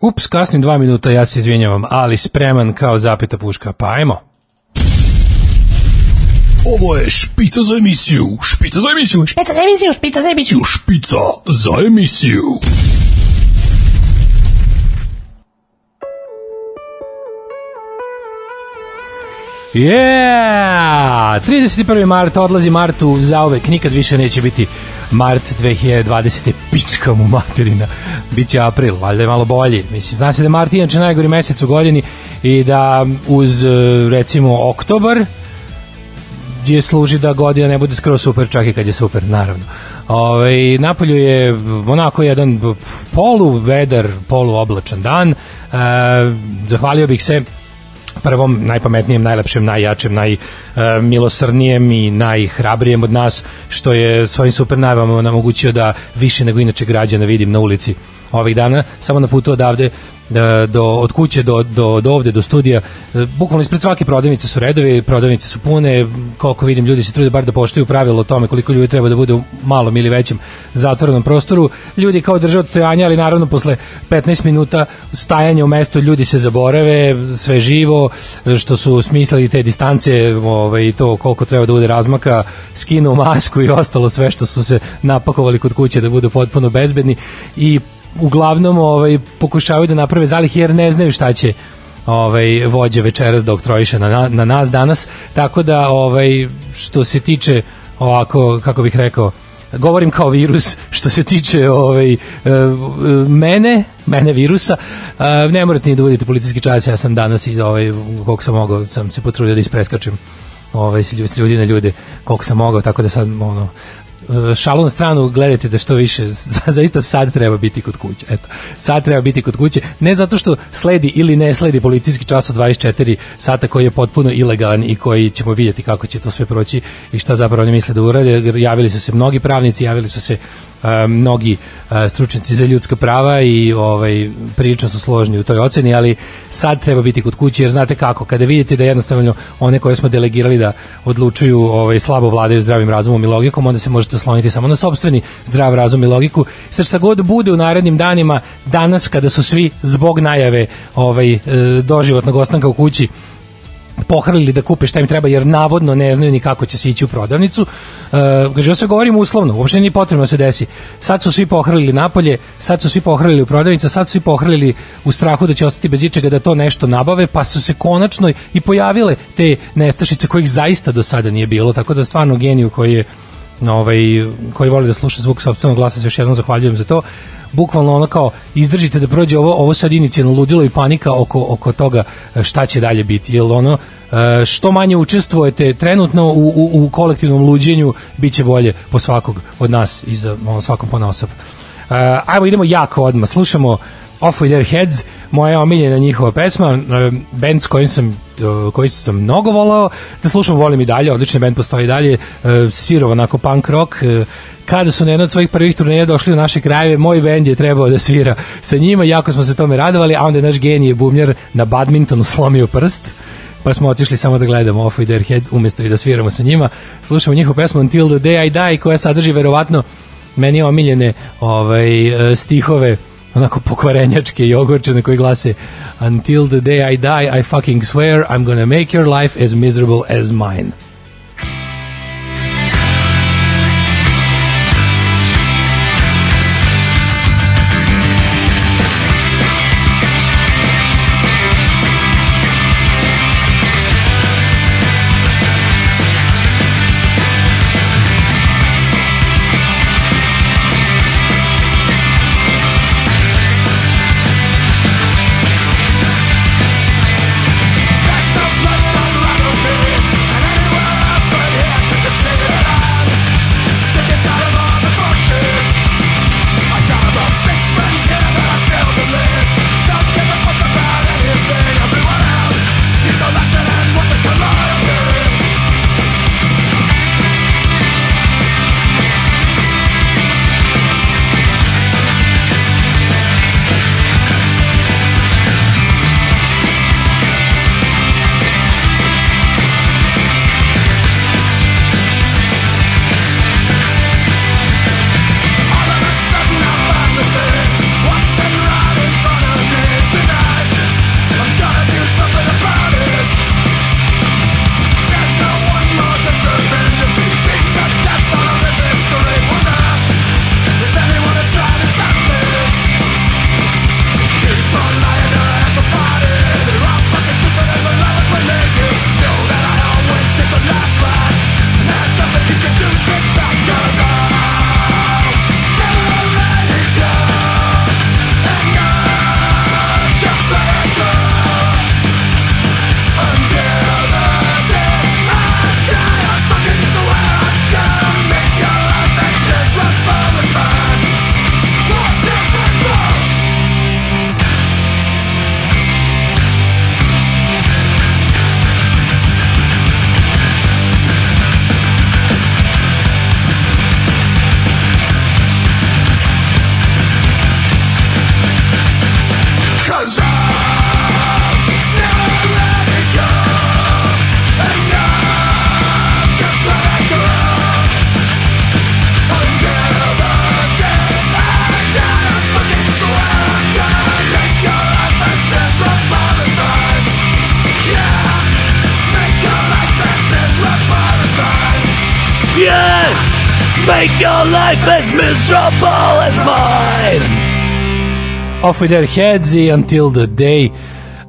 Ups, kasnim dva minuta, ja se izvinjavam, ali spreman kao zapeta puška. Pa ajmo. Ovo je špica za emisiju, špica za emisiju, Špica za emisiju, špica za emisiju. špica za emisiju. Yeah! 31. mart, odlazi martu zauvek, nikad više neće biti mart 2020. pička mu materina. Biće april, valjda je malo bolji. Mislim, zna se da je mart inače najgori mesec u godini i da uz, e, recimo, oktobar, je služi da godina ne bude skoro super, čak i kad je super, naravno. Ove, napolju je onako jedan polu vedar, polu oblačan dan. E, zahvalio bih se prvom, najpametnijem, najlepšem, najjačem, najmilosrnijem i najhrabrijem od nas, što je svojim super najavama namogućio da više nego inače građana vidim na ulici ovih dana, samo na putu odavde da, do, od kuće do, do, do ovde, do studija, e, bukvalno ispred svake prodavnice su redovi, prodavnice su pune, koliko vidim ljudi se trude bar da poštuju pravilo o tome koliko ljudi treba da bude u malom ili većem zatvorenom prostoru. Ljudi kao drže odstojanja, ali naravno posle 15 minuta stajanja u mestu ljudi se zaborave, sve živo, što su smislili te distance, ovaj, to koliko treba da bude razmaka, skinu masku i ostalo sve što su se napakovali kod kuće da budu potpuno bezbedni i uglavnom ovaj pokušavaju da naprave zalihe jer ne znaju šta će ovaj vođe večeras da oktrojiše na, na nas danas. Tako da ovaj što se tiče ovako kako bih rekao govorim kao virus što se tiče ovaj e, mene mene virusa e, ne morate ni da budete policijski čas ja sam danas iz ovaj koliko sam mogao sam se potrudio da ispreskačem ovaj ljudi na ljude koliko sam mogao tako da sad ono šalu na stranu, gledajte da što više, zaista sad treba biti kod kuće. Eto, sad treba biti kod kuće, ne zato što sledi ili ne sledi policijski čas od 24 sata koji je potpuno ilegalan i koji ćemo vidjeti kako će to sve proći i šta zapravo oni misle da urade. Javili su se mnogi pravnici, javili su se mnogi uh, stručnjaci za ljudska prava i ovaj prilično su složni u toj oceni, ali sad treba biti kod kuće jer znate kako, kada vidite da jednostavno one koje smo delegirali da odlučuju ovaj slabo vladaju zdravim razumom i logikom, onda se možete osloniti samo na sopstveni zdrav razum i logiku. Sad šta god bude u narednim danima, danas kada su svi zbog najave ovaj e, doživotnog ostanka u kući pohrlili da kupe šta im treba jer navodno ne znaju ni kako će se ići u prodavnicu. Uh, kaže, ja sve govorim uslovno, uopšte nije potrebno da se desi. Sad su svi pohrlili napolje, sad su svi pohrlili u prodavnice, sad su svi pohrlili u strahu da će ostati bez ičega da to nešto nabave, pa su se konačno i pojavile te nestašice kojih zaista do sada nije bilo, tako da stvarno geniju koji je ovaj, koji voli da sluša zvuk sopstvenog glasa, se još jednom zahvaljujem za to bukvalno ono kao izdržite da prođe ovo ovo sad inicijalno ludilo i panika oko oko toga šta će dalje biti jel ono što manje učestvujete trenutno u, u, u kolektivnom luđenju biće bolje po svakog od nas i za ono, svakom po nasop. ajmo idemo jako odmah slušamo Off With Their Heads, moja omiljena njihova pesma, band s kojim sam koji sam mnogo volao, da slušam, volim i dalje, odlični band postoji i dalje, sirov, onako punk rock, kada su na jedno od svojih prvih turneja došli u naše krajeve, moj bend je trebao da svira sa njima, jako smo se tome radovali, a onda je naš genije bubnjar na badmintonu slomio prst, pa smo otišli samo da gledamo Off With Their Heads umesto i da sviramo sa njima. Slušamo njihovu pesmu Until the Day I Die koja sadrži verovatno meni omiljene ovaj, stihove onako pokvarenjačke i ogorčene koji glase Until the day I die, I fucking swear I'm gonna make your life as miserable as mine. Make your life as miserable as mine! Off with their heads until the day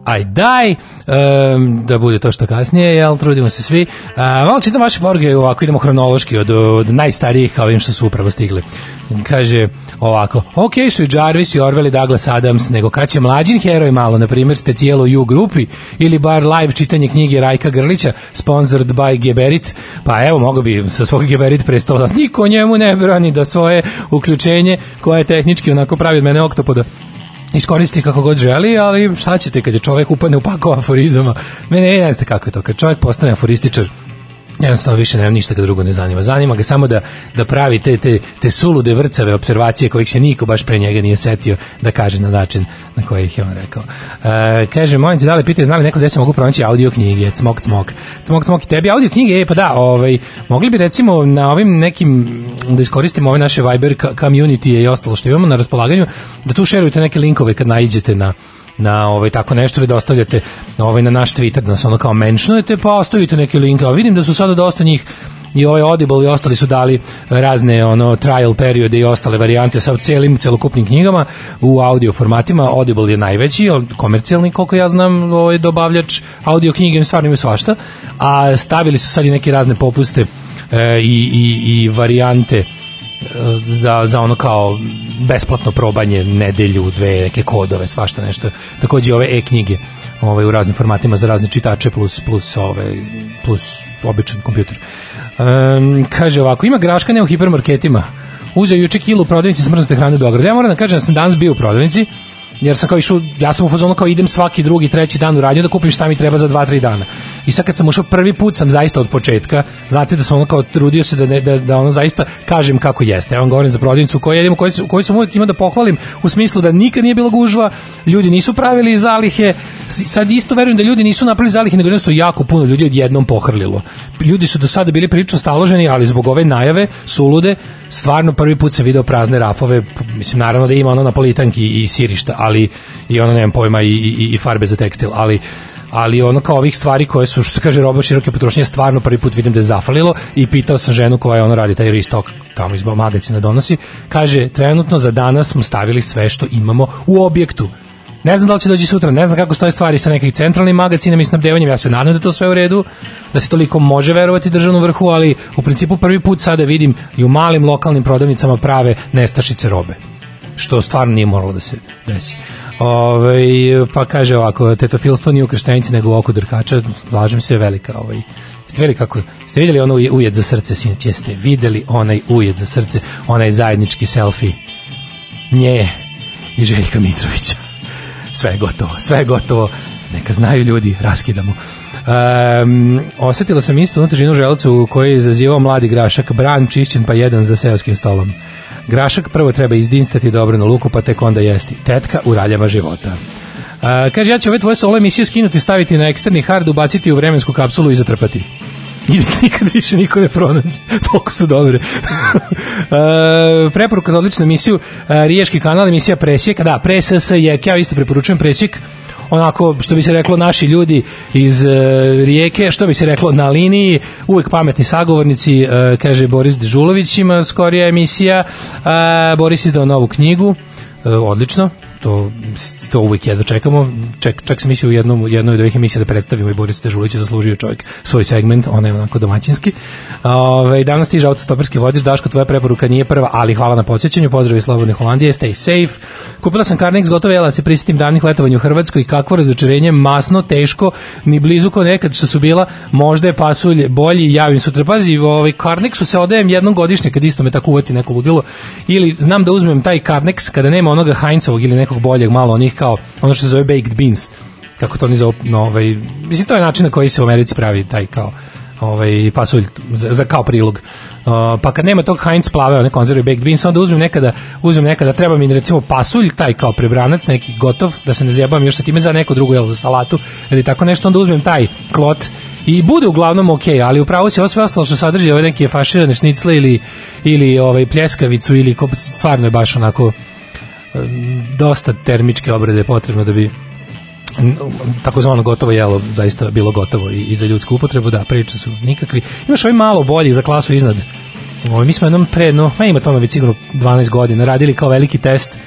I die, um, da bude to što kasnije, jel, trudimo se svi. Uh, malo čitam vaše poruke, ovako idemo hronološki od, od najstarijih kao ovim što su upravo stigli. Kaže ovako, ok su i Jarvis i Orwell i Douglas Adams, nego kad će mlađin heroj malo, na primjer specijelo U grupi ili bar live čitanje knjige Rajka Grlića, sponsored by Geberit, pa evo, mogu bi sa svog Geberit prestola, niko njemu ne brani da svoje uključenje, koje je tehnički onako pravi od mene oktopoda, iskoristi kako god želi, ali šta ćete kad je čovjek upadne u pakao aforizama? Mene ne znate kako je to, kad čovjek postane aforističar, jednostavno više nema ništa ga drugo ne zanima. Zanima ga samo da, da pravi te, te, te sulude vrcave observacije kojih se niko baš pre njega nije setio da kaže na način na koji ih je on rekao. E, kaže, molim te da li pitaju, znali neko gde se mogu pronaći audio knjige, cmok, cmok. Cmok, cmok i tebi audio knjige, e, pa da, ovaj, mogli bi recimo na ovim nekim, da iskoristimo ove naše Viber community i ostalo što imamo na raspolaganju, da tu šerujete neke linkove kad naiđete na na ovaj tako nešto vi dostavljate ovaj na naš Twitter da nas ono kao mentionujete pa ostavite neki link a vidim da su sada dosta njih i ovaj Audible i ostali su dali razne ono trial periode i ostale varijante sa celim celokupnim knjigama u audio formatima. Audible je najveći, komercijalni koliko ja znam, ovaj dobavljač audio knjige, stvarno imaju svašta, a stavili su sad i neke razne popuste e, i, i, i varijante za, za ono kao besplatno probanje nedelju, dve neke kodove, svašta nešto. Takođe ove e-knjige ovaj, u raznim formatima za razne čitače plus, plus, ove, plus običan kompjuter. Um, kaže ovako, ima graška ne u hipermarketima. Uzeo juče kilu u prodavnici smrznute hrane u Beogradu. Ja moram da kažem da sam danas bio u prodavnici, jer sam kao išao, ja sam u fazonu kao idem svaki drugi, treći dan u radnju da kupim šta mi treba za 2-3 dana. I sad kad sam ušao prvi put sam zaista od početka, znate da sam ono kao trudio se da, ne, da, da ono zaista kažem kako jeste. Ja vam govorim za prodavnicu koju jedemo, koju, koju sam uvijek ima da pohvalim u smislu da nikad nije bila gužva, ljudi nisu pravili zalihe, sad isto verujem da ljudi nisu napravili zalihe, nego jednostavno jako puno ljudi odjednom pohrlilo. Ljudi su do sada bili prilično staloženi, ali zbog ove najave sulude, stvarno prvi put sam video prazne rafove, mislim naravno da ima ono napolitanki i sirišta, ali i ono nemam pojma i, i, i farbe za tekstil, ali ali ono kao ovih stvari koje su što se kaže roba široke potrošnje stvarno prvi put vidim da je zafalilo i pitao sam ženu koja ono radi taj restock tamo iz magazina donosi kaže trenutno za danas smo stavili sve što imamo u objektu Ne znam da li će doći sutra, ne znam kako stoje stvari sa nekih centralnim magacinama i snabdevanjem, ja se nadam da to sve u redu, da se toliko može verovati državnom vrhu, ali u principu prvi put sada vidim i u malim lokalnim prodavnicama prave nestašice robe što stvarno nije moralo da se desi. Ove, pa kaže ovako, tetofilstvo nije u krštenici nego u oku drkača, slažem se, velika ovaj, Ste vidjeli kako, ste vidjeli ono ujed za srce, sinoć, jeste. Vidjeli onaj ujed za srce, onaj zajednički selfie? Nje. I Željka Mitrovića. Sve gotovo, sve gotovo. Neka znaju ljudi, raskidamo. Um, osetila sam isto unutražinu želucu koji je zazivao mladi grašak, bran čišćen pa jedan za seoskim stolom. Grašak prvo treba izdinstati dobro na luku, pa tek onda jesti. Tetka u raljama života. Uh, kaže, ja ću ove tvoje solo emisije skinuti, staviti na eksterni hard, ubaciti u vremensku kapsulu i zatrpati. I nikad više niko ne pronađe. Toliko su dobre. uh, preporuka za odličnu emisiju, uh, Riješki kanal, emisija Presjek. Da, Presjek, ja isto preporučujem Presjek onako što bi se reklo naši ljudi iz uh, Rijeke, što bi se reklo na liniji, uvek pametni sagovornici, uh, kaže Boris Dežulović ima skorija emisija, uh, Boris izdao novu knjigu, uh, odlično, to, to uvijek jedva čekamo. Ček, čak sam mislio u jednom, jednoj od ovih emisija da predstavimo i Boris Dežulić je zaslužio čovjek svoj segment, on je onako domaćinski. Ove, danas stiže autostoperski vodič, Daško, tvoja preporuka nije prva, ali hvala na podsjećanju, pozdrav iz Slobodne Holandije, stay safe. Kupila sam Carnix, gotovo jela se prisjetim davnih letovanja u Hrvatskoj, kakvo razočarenje, masno, teško, ni blizu ko nekad što su bila, možda je pasulj bolji, javim sutra. Pazi, ovaj Carnixu se odajem jednom godišnje kad isto me tako uvati neko ludilo, ili znam da uzmem taj Carnex kada nema onoga Heinzovog ili nekog boljeg, malo onih kao, ono što se zove baked beans, kako to oni zove, no, ovaj, mislim, to je način na koji se u Americi pravi taj kao, ovaj pasulj za, za kao prilog. Uh, pa kad nema tog Heinz plave, one konzerve baked beans, onda uzmem nekada, uzmem nekada, treba mi recimo pasulj, taj kao prebranac, neki gotov, da se ne zjebam još sa time za neko drugo, jel, za salatu, ili tako nešto, onda uzmem taj klot i bude uglavnom ok, ali upravo se ovo sve ostalo što sadrži ove neke faširane šnicle ili, ili ovaj pljeskavicu ili stvarno je baš onako dosta termičke obrade potrebno da bi takozvano gotovo jelo zaista bilo gotovo i, i za ljudsku upotrebu, da, priče su nikakvi. Imaš ovaj malo boljih za klasu iznad Ovaj mi smo jednom pre, no, ma ima tome već sigurno 12 godina, radili kao veliki test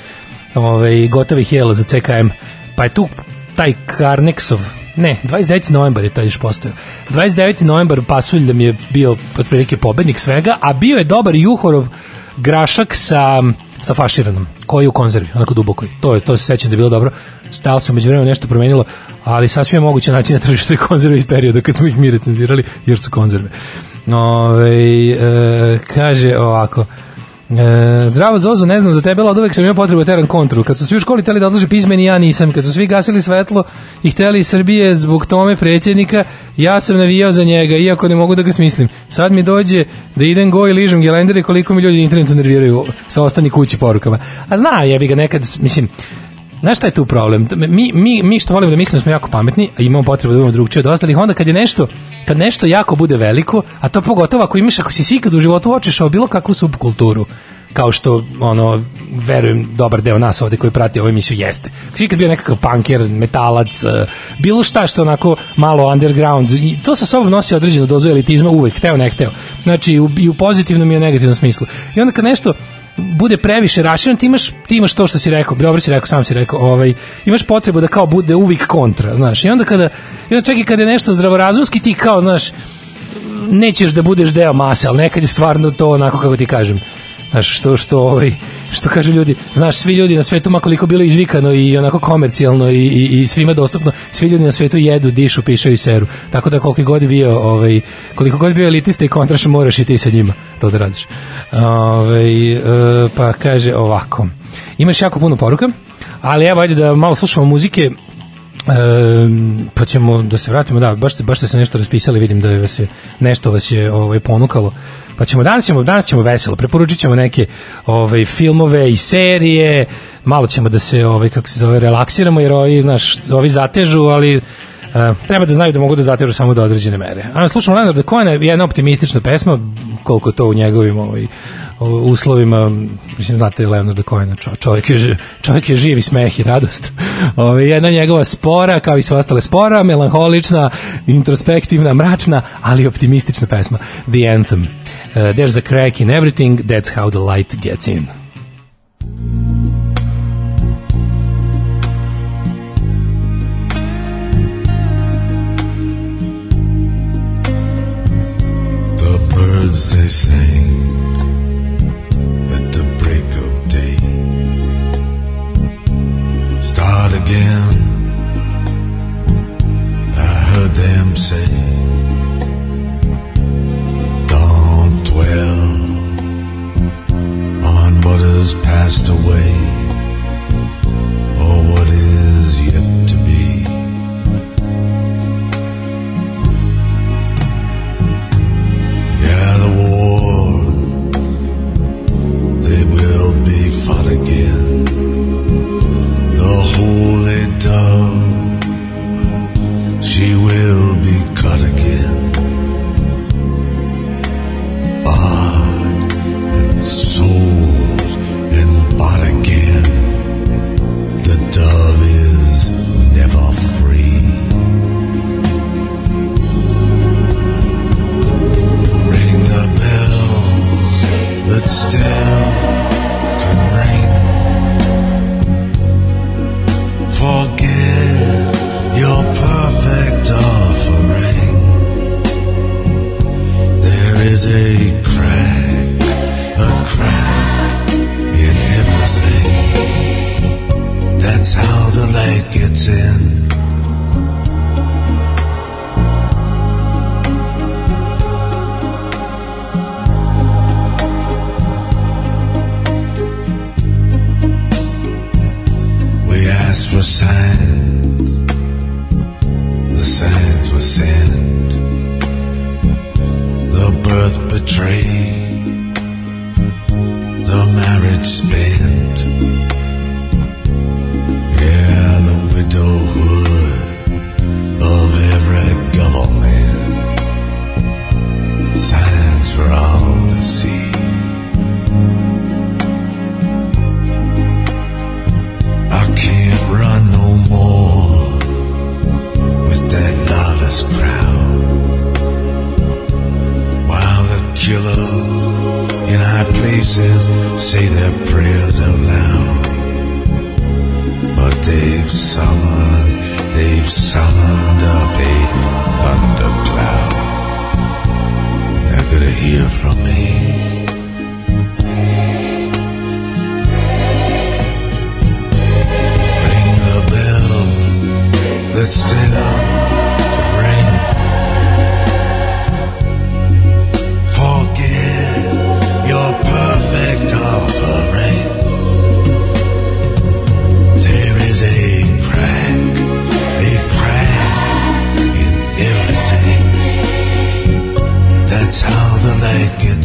ovaj, gotovih jela za CKM. Pa je tu taj Karneksov, ne, 29. novembar je taj još postojao. 29. novembar Pasulj da mi je bio otprilike pobednik svega, a bio je dobar Juhorov grašak sa sa faširanom, koji u konzervi, onako dubokoj. To je to se sećam da je bilo dobro. Li se umeđu vremenu nešto promenilo, ali sasvim je moguće naći na tržištu i konzerve iz perioda kad smo ih mi recenzirali, jer su konzerve. Ove, e, kaže ovako, E, zdravo Zozo, ne znam za tebe, ali od uvek sam imao potrebu da teran kontru. Kad su svi u školi teli da odlože pismeni, ja nisam. Kad su svi gasili svetlo i hteli iz Srbije zbog tome predsjednika, ja sam navijao za njega, iako ne mogu da ga smislim. Sad mi dođe da idem go i ližem gelendere koliko mi ljudi internetu nerviraju sa ostani kući porukama. A zna, ja bi ga nekad, mislim, Znaš šta je tu problem? Mi, mi, mi što volimo da mislimo da smo jako pametni, a imamo potrebu da budemo drugčije od ostalih, onda kad je nešto, kad nešto jako bude veliko, a to pogotovo ako imaš, ako si si ikad u životu očešao bilo kakvu subkulturu, kao što ono verujem dobar deo nas ovde koji prati ovu emisiju jeste. Svi kad bio nekakav punker, metalac, eh, bilo šta što onako malo underground i to sa sobom nosi određenu dozu elitizma uvek, hteo ne hteo. Znači u, i u pozitivnom i u negativnom smislu. I onda kad nešto bude previše rašireno, ti imaš, ti imaš to što si rekao, dobro si rekao, sam si rekao, ovaj, imaš potrebu da kao bude uvijek kontra, znaš. I onda kada, i onda čak i kada je nešto zdravorazumski, ti kao, znaš, nećeš da budeš deo mase, ali nekad je stvarno to onako kako ti kažem. Znaš, što, što, ovaj, što kažu ljudi, znaš, svi ljudi na svetu, makoliko bilo izvikano i onako komercijalno i, i, i svima dostupno, svi ljudi na svetu jedu, dišu, pišaju i seru. Tako da koliko god bio, ovaj, koliko god bio elitista i kontraš, moraš i ti sa njima to da radiš. Ovaj, e, pa kaže ovako, imaš jako puno poruka, ali evo, ajde da malo slušamo muzike, E, pa ćemo da se vratimo, da, baš, baš ste se nešto raspisali, vidim da vas je, nešto vas je ovaj, ponukalo. Pa ćemo, danas ćemo, danas ćemo veselo, preporučit ćemo neke ovaj, filmove i serije, malo ćemo da se, ovaj, kako se zove, relaksiramo, jer ovi, znaš, ovi zatežu, ali uh, treba da znaju da mogu da zatežu samo do određene mere. A slušamo Leonarda Cohena, jedna optimistična pesma, koliko to u njegovim ovaj, uslovima, mislim, znate Leonarda Cohena, čovjek je, čovjek je živi smeh i radost. Ove, jedna njegova spora, kao i sve ostale spora, melanholična, introspektivna, mračna, ali optimistična pesma. The Anthem. Uh, there's a crack in everything, that's how the light gets in. The birds they sing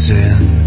sin.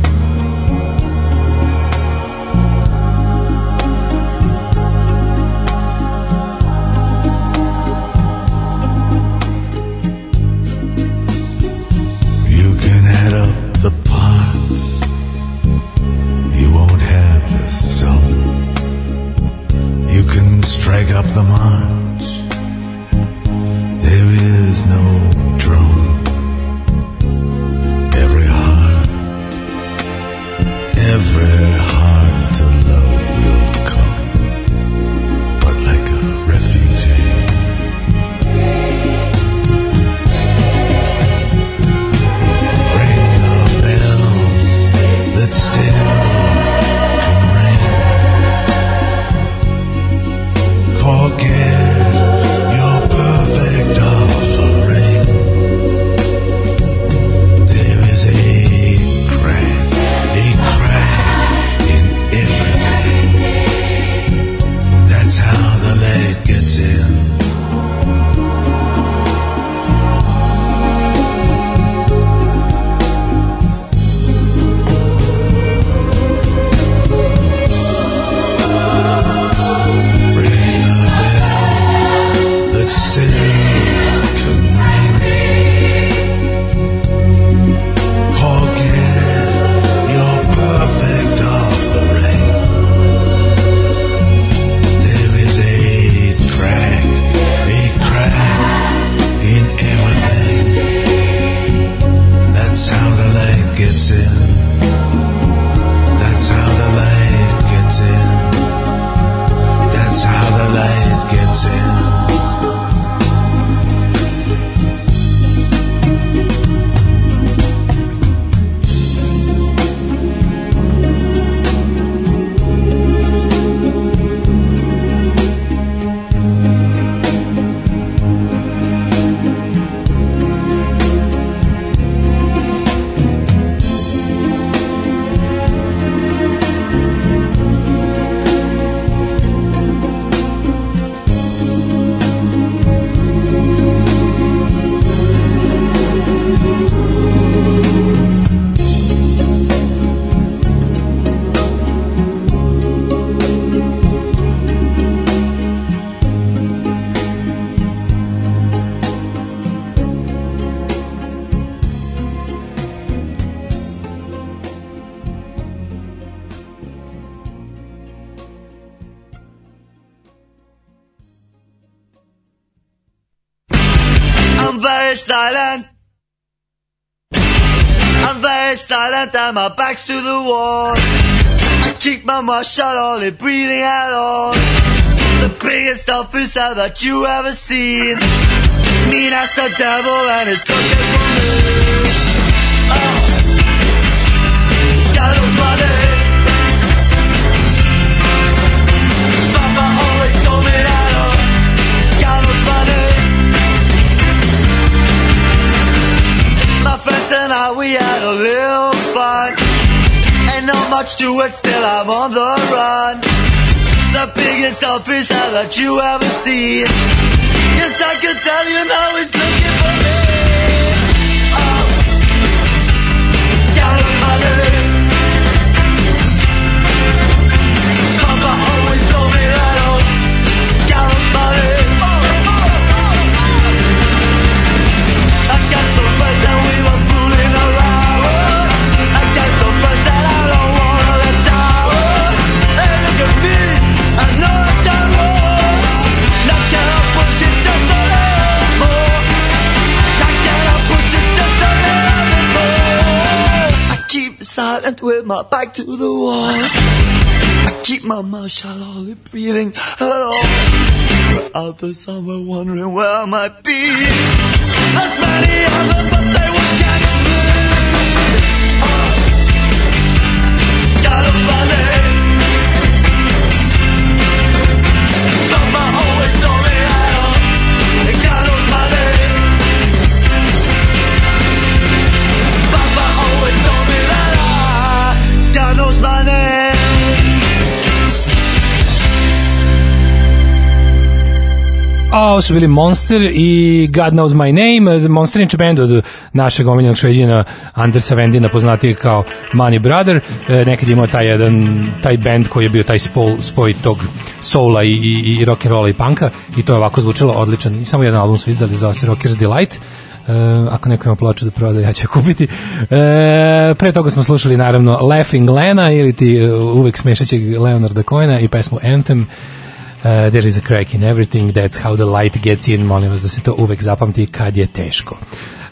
I'm very silent. I'm very silent and my back's to the wall. I keep my mouth shut, only breathing at all. The biggest office that you ever seen. Mean as the devil and his cooking for me. and I, we had a little fun. Ain't not much to it, still I'm on the run. The biggest selfish hell that you ever see. Yes, I could tell you now he's looking for me. Silent with my back to the wall. I keep my mouth shut, only breathing at all. But out there somewhere wondering where I might be. There's many of but they will catch me. Oh. Gotta find it. A, ovo su bili Monster i God Knows My Name. Monster je band od našeg omiljenog šveđina Andersa Vendina, poznatiji kao Money Brother. E, nekad imao taj jedan, taj band koji je bio taj spol, spoj tog soula i, i, i rock and rolla i punka i to je ovako zvučalo odličan. I samo jedan album su izdali, zove se Rockers Delight. E, ako neko ima ploču da proda, ja ću kupiti. E, pre toga smo slušali naravno Laughing Lena ili ti uh, uvek smešaćeg Leonarda Cohena i pesmu Anthem. Uh, there is a crack in everything, that's how the light gets in, molim vas da se to uvek zapamti kad je teško.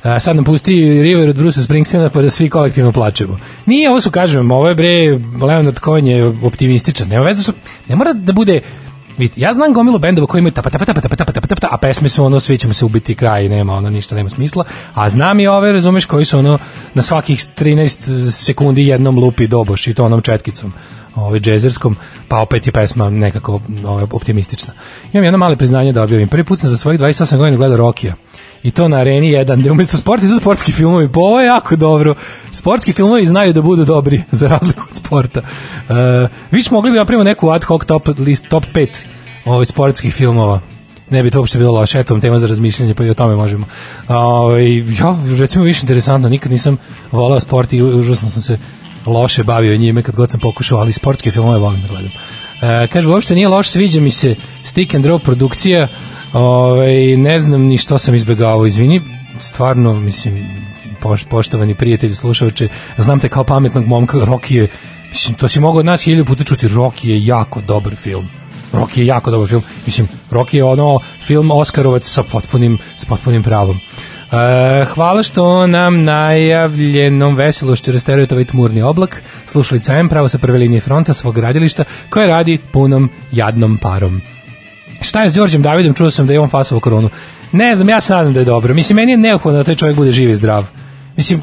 Uh, sad nam pusti River od Bruce Springsteena pa da svi kolektivno plačemo. Nije, ovo su kažem, ovo je bre, Leonard Cohen je optimističan, nema veze, ne mora da bude Vidite, ja znam gomilu bendova koji imaju tapa tapa tapa tapa tapa tapa tapa, a pesme su ono svi ćemo se ubiti kraj, nema ono ništa, nema smisla. A znam i ove, razumeš, koji su ono na svakih 13 sekundi jednom lupi doboš i to onom četkicom ovaj džezerskom, pa opet je pesma nekako ovaj, optimistična. Imam jedno male priznanje da objavim. Prvi put sam za svojih 28 godina gledao Rokija. I to na areni 1, gde umesto sporta idu sportski filmovi. Pa ovo je jako dobro. Sportski filmovi znaju da budu dobri, za razliku od sporta. Uh, vi smo mogli da napravimo neku ad hoc top, list, top 5 ovaj, sportskih filmova ne bi to uopšte bilo loše, eto tema za razmišljanje, pa i o tome možemo. Ovaj ja, recimo, više interesantno, nikad nisam volao sport i užasno sam se loše bavio njime kad god sam pokušao, ali sportske filmove volim da gledam. E, kaže, uopšte nije loš, sviđa mi se stick and draw produkcija, ovaj, ne znam ni što sam izbegavao, izvini, stvarno, mislim, poš, poštovani prijatelji, slušavače, znam te kao pametnog momka, Rocky je, mislim, to si mogao od nas hiljadu puta čuti, Rocky je jako dobar film. Rocky je jako dobar film. Mislim, Rocky je ono film Oskarovac sa potpunim, s potpunim pravom. E, hvala što nam najavljenom veselošću rasterujete ovaj tmurni oblak. Slušalica M pravo sa prve linije fronta svog gradilišta koje radi punom jadnom parom. Šta je s Đorđem Davidom? Čuo sam da je on fasovo koronu. Ne znam, ja se nadam da je dobro. Mislim, meni je neophodno da taj čovjek bude živ i zdrav. Mislim,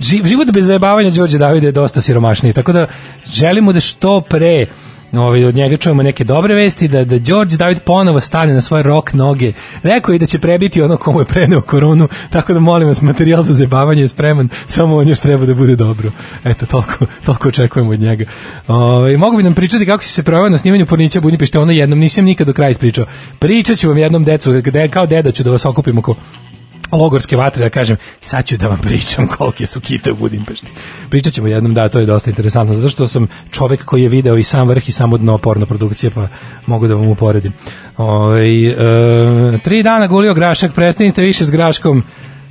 živ, život bez zajebavanja Đorđe Davida je dosta siromašniji, tako da želimo da što pre ovaj, od njega čujemo neke dobre vesti, da, da George David ponovo stane na svoje rok noge. Rekao je da će prebiti ono komu je preneo koronu, tako da molim vas, materijal za zebavanje je spreman, samo on još treba da bude dobro. Eto, toliko, toliko očekujemo od njega. Ovaj, mogu bi nam pričati kako si se proveo na snimanju Pornića Budimpešte, ono jednom nisam nikad do kraja ispričao. Pričat ću vam jednom decu, gde, kao deda ću da vas okupimo ko logorske vatre da kažem, sad ću da vam pričam kolike su kite u Budimpešti. Pričat ćemo jednom, da, to je dosta interesantno, zato što sam čovek koji je video i sam vrh i samo dno porno produkcije, pa mogu da vam uporedim. Ove, e, tri dana gulio grašak, prestanite više s graškom.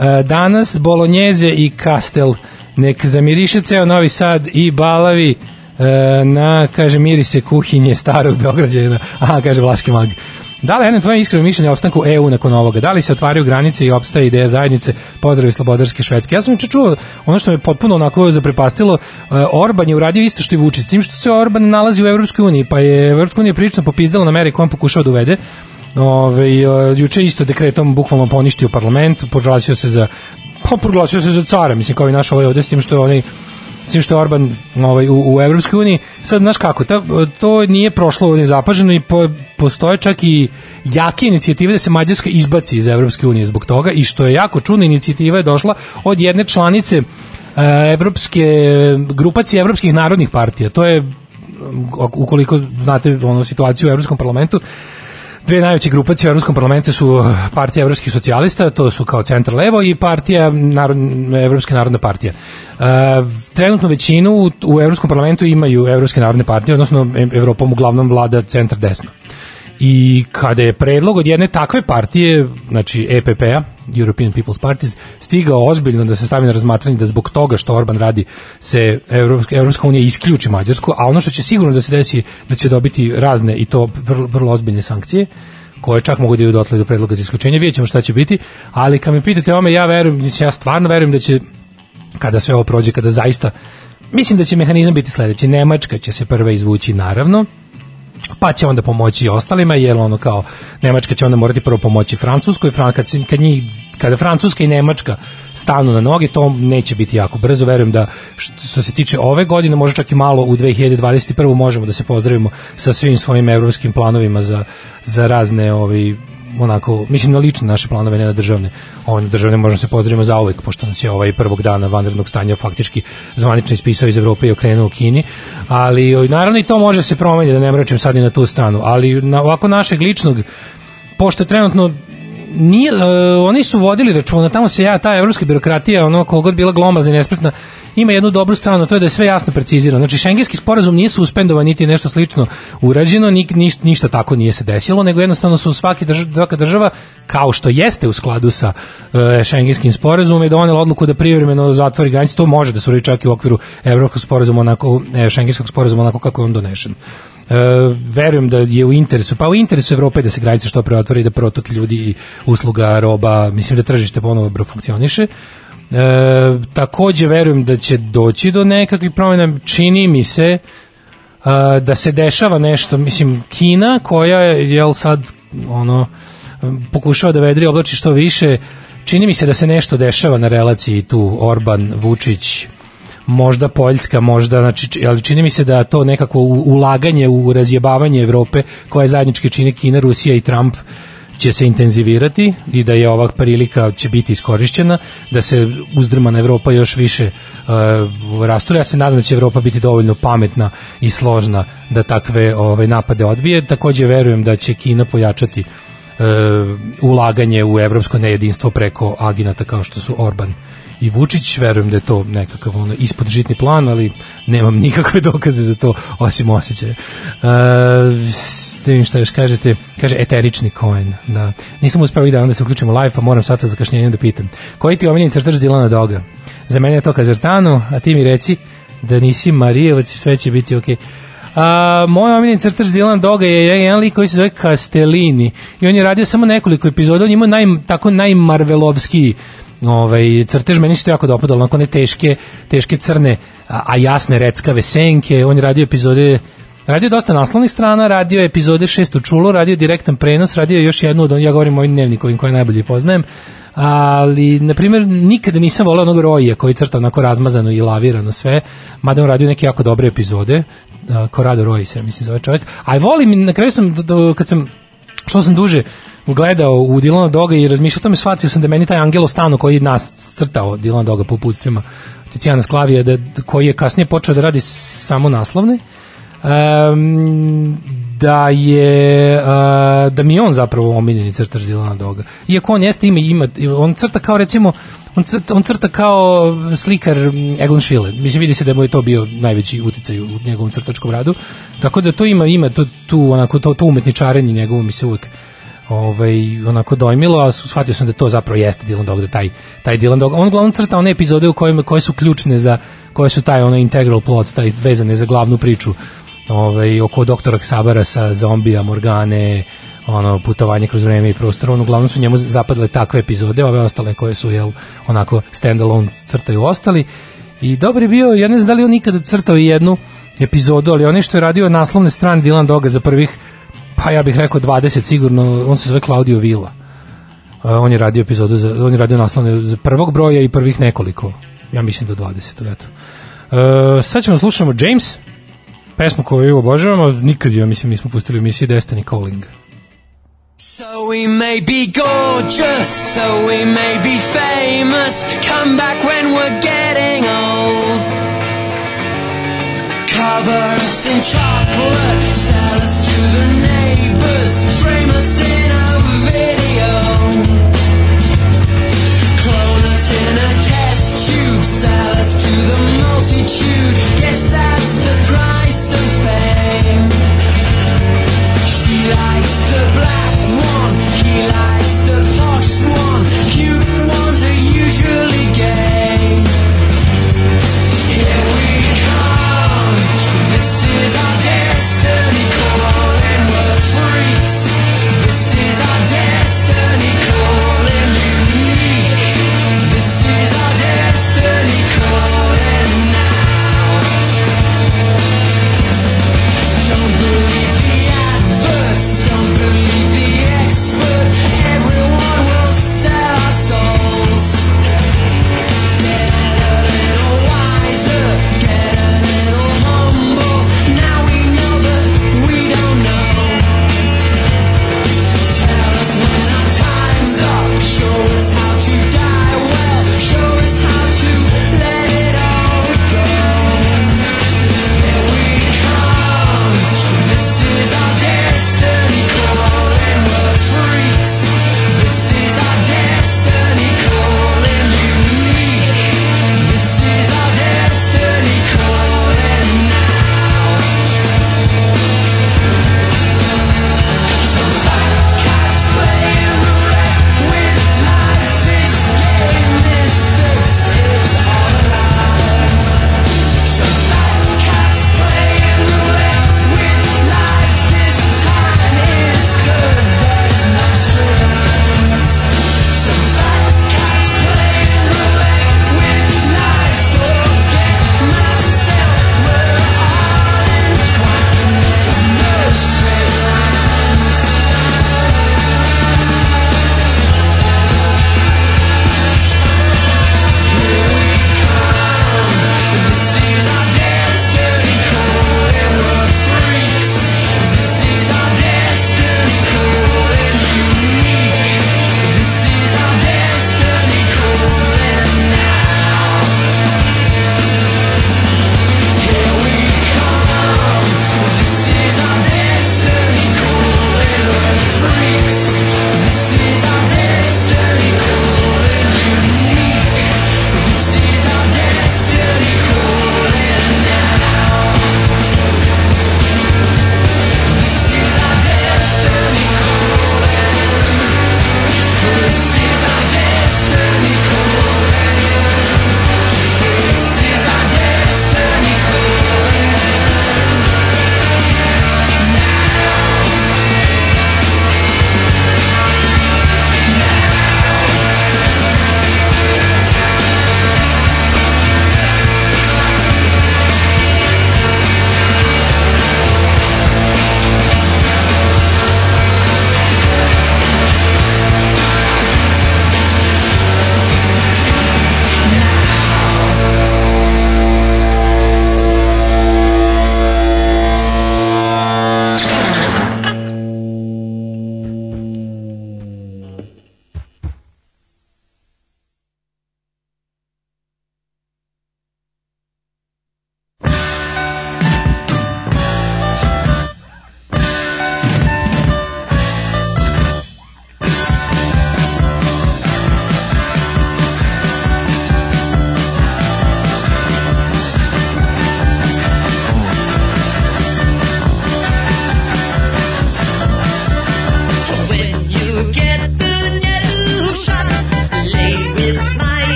E, danas bolonjeze i kastel, nek zamiriše ceo Novi Sad i balavi e, na, kaže, mirise kuhinje starog Beograđana. Aha, kaže Vlaški mag. Da li jedno tvoje iskreno mišljenje o opstanku EU nakon ovoga? Da li se otvaraju granice i opstaje ideja zajednice? Pozdravi slobodarske Švedske. Ja sam juče čuo ono što me potpuno onako zaprepastilo, Orban je uradio isto što i Vučić, s tim što se Orban nalazi u Evropskoj uniji, pa je Evropska unija prilično popizdala na koje on pokušao da uvede. Ove, juče isto dekretom bukvalno poništio parlament, proglasio se za pa proglasio se za cara, mislim kao i naš ovaj ovde, s tim što je onaj Sim što Orban ovaj, u, u Evropskoj uniji. Sad, znaš kako, to, to nije prošlo nezapaženo i po, postoje čak i jake inicijative da se Mađarska izbaci iz Evropske unije zbog toga i što je jako čudna inicijativa je došla od jedne članice evropske grupacije evropskih narodnih partija. To je ukoliko znate ono situaciju u Evropskom parlamentu, dve najveće grupacije u Evropskom parlamentu su partija evropskih socijalista, to su kao centar levo i partija narod, Evropske narodne partije. Uh, trenutno većinu u, Evropskom parlamentu imaju Evropske narodne partije, odnosno Evropom uglavnom vlada centar desno. I kada je predlog od jedne takve partije, znači EPP-a, European People's Parties, stigao ozbiljno da se stavi na razmatranje da zbog toga što Orban radi se Evropska, Evropska unija isključi Mađarsku, a ono što će sigurno da se desi da će dobiti razne i to vrlo, vrlo ozbiljne sankcije, koje čak mogu da idu dotle do predloga za isključenje, vidjet ćemo šta će biti, ali kad me pitate ome, ja verujem, ja stvarno verujem da će kada sve ovo prođe, kada zaista Mislim da će mehanizam biti sledeći. Nemačka će se prva izvući naravno, pa će onda pomoći i ostalima, jer ono kao Nemačka će onda morati prvo pomoći Francuskoj, Fran, kad, kad njih kada Francuska i Nemačka stanu na noge, to neće biti jako brzo, verujem da što se tiče ove godine, možda čak i malo u 2021. možemo da se pozdravimo sa svim svojim evropskim planovima za, za razne ovi onako, mislim na lične naše planove, ne na državne. On državne možemo se pozdravimo za uvek, pošto nas je ovaj prvog dana vanrednog stanja faktički zvanično ispisao iz Evrope i okrenuo u Kini. Ali naravno i to može se promeniti, da ne mračim sad i na tu stranu. Ali na ovako našeg ličnog, pošto je trenutno nije, e, oni su vodili računa, tamo se ja, ta evropska birokratija, ono, kogod bila glomazna i nespretna, ima jednu dobru stranu, to je da je sve jasno precizirano. Znači, šengenski sporazum nije suspendovan, niti nešto slično urađeno, ni, niš, ništa tako nije se desilo, nego jednostavno su svaki drž, svaka država, kao što jeste u skladu sa e, šengenskim sporazumom, je donela odluku da privremeno zatvori granice, to može da se uradi čak i u okviru evropskog sporazuma, onako, e, šengenskog sporazuma, onako kako je on donešen. E, verujem da je u interesu, pa u interesu Evrope da se granice što pre otvori, da protok ljudi i usluga, roba, mislim da tržište ponovo funkcioniše. E, takođe verujem da će doći do nekakvih promjena, čini mi se a, da se dešava nešto, mislim Kina koja je jel sad ono pokušava da vedri oblači što više, čini mi se da se nešto dešava na relaciji tu Orban, Vučić, možda Poljska, možda, znači, či- ali čini mi se da to nekako ulaganje u razjebavanje Evrope, koje zajednički čini Kina, Rusija i Trump, će se intenzivirati i da je ova prilika će biti iskorišćena, da se uzdrmana Evropa još više uh, rasture. Ja se nadam da će Evropa biti dovoljno pametna i složna da takve ove napade odbije. Takođe verujem da će Kina pojačati ulaganje u evropsko nejedinstvo preko agenata kao što su Orban i Vučić, verujem da je to nekakav ono, ispod žitni plan, ali nemam nikakve dokaze za to, osim osjećaja. Vidim šta još kažete, kaže eterični coin, da. Nisam uspeo dana da se uključimo live, pa moram sad sa zakašnjenjem da pitam. Koji ti je omiljeni crtač Dilana Doga? Za mene je to Kazartano, a ti mi reci da nisi Marijevac i sve će biti okej. A, moj omiljeni crtač Dylan Doga je jedan lik koji se zove Castellini i on je radio samo nekoliko epizoda, on ima naj, tako najmarvelovski ovaj, crtež, meni se to jako dopadalo, onako one teške, teške crne, a, a jasne reckave senke, on je radio epizode Radio je dosta naslovnih strana, radio je epizode šest u čulu, radio je direktan prenos, radio je još jednu od, ja govorim o ovim dnevnikovim koje najbolje poznajem, ali, na primjer, nikada nisam volao onog Roja koji crta onako razmazano i lavirano sve, mada on radio neke jako dobre epizode, Corrado Roy se, mislim, zove čovjek, a volim, na kraju sam, do, kad sam, što sam duže gledao u Dilana Doga i razmišljao tome, shvatio sam da meni taj Angelo Stano koji nas crtao Dilana Doga po uputstvima Ticijana Sklavija, da, koji je kasnije počeo da radi samo naslovne, um, da je uh, da mi je on zapravo omiljeni crtač Dilana Doga. Iako on jeste ima, ima on crta kao recimo on crta, on crta kao slikar Egon Schiele. Mislim vidi se da mu je to bio najveći uticaj u njegovom crtačkom radu. Tako da to ima ima to tu onako to, to umetničarenje njegovo mi se uvek ovaj onako dojmilo, a shvatio sam da to zapravo jeste Dylan Dog, da taj taj Dylan Dog, on uglavnom crta one epizode u kojima koje su ključne za koje su taj ono integral plot, taj vezane za glavnu priču ovaj, oko doktora Sabara sa zombija, Morgane, ono, putovanje kroz vreme i prostor, on uglavnom su njemu zapadale takve epizode, ove ostale koje su, jel, onako stand-alone crtaju ostali. I dobar je bio, ja ne znam da li on nikada crtao i jednu epizodu, ali onaj što je radio naslovne strane Dylan Doga za prvih, pa ja bih rekao 20 sigurno, on se zove Claudio Villa. Uh, on je radio epizodu, za, on je radio naslovne za prvog broja i prvih nekoliko, ja mislim do 20. Eto. Uh, sad ćemo da slušamo James, pesmu koju obožavamo, nikad ja mislim nismo pustili u emisiji Destiny Calling. So we may be gorgeous, so we may be famous. Come back when we're getting old. Cover us in chocolate, sell us to the neighbors, frame us in a video. Clone us in a test tube, sell us to the multitude. Guess that's the price of fame. She likes the black one, he likes the posh one. Cute ones are usually gay.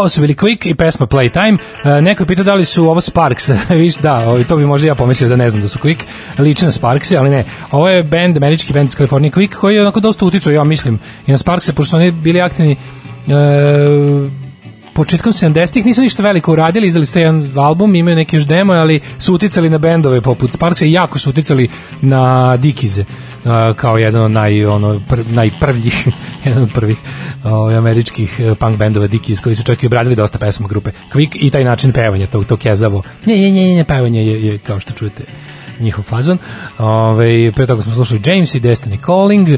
Ovo su bili Quick i pesma Playtime. Uh, neko je pitao da li su ovo Sparks. Da, ovaj, to bi možda ja pomislio da ne znam da su Quick. Lično Sparks, ali ne. Ovo je band, američki band iz Kalifornije Quick, koji je onako dosta uticao, ja mislim, i na Sparkse, pošto su oni bili aktivni uh, početkom 70-ih nisu ništa veliko uradili, izdali ste jedan album, imaju neki još demo, ali su uticali na bendove poput Sparksa i jako su uticali na Dikize kao jedan od naj, ono, pr, najprvljih, jedan od prvih ovaj, američkih uh, punk bendova Dickies koji su čak i obradili dosta pesama grupe Quick i taj način pevanja, to, to kezavo. Nje, nje, nje, nje, pevanje je, je, kao što čujete, njihov fazon. Ove, pre toga smo slušali James i Destiny Calling.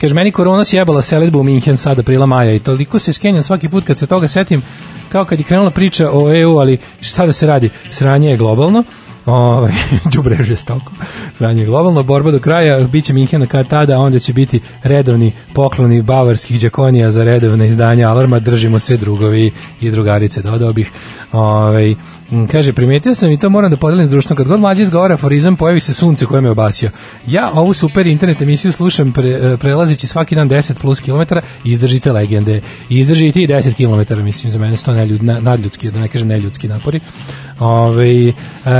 Kaže, meni korona sjebala selitbu u Minhen sad aprila maja i toliko se skenjam svaki put kad se toga setim, kao kad je krenula priča o EU, ali šta da se radi? Sranje je globalno, ovaj je žestoko. Sranje je globalno, borba do kraja, biće Minhena kad tada, onda će biti redovni pokloni bavarskih đakonija za redovne izdanja Alarma, držimo se drugovi i drugarice, dodao bih. Ovaj Kaže, primetio sam i to moram da podelim s društvom. Kad god mlađi izgovara aforizam, pojavi se sunce koje me obasio. Ja ovu super internet emisiju slušam pre, prelazići svaki dan 10 plus kilometara izdržite legende. Izdržite i 10 kilometara, mislim, za mene su to neljud, nadljudski, da ne kažem neljudski napori. Ove,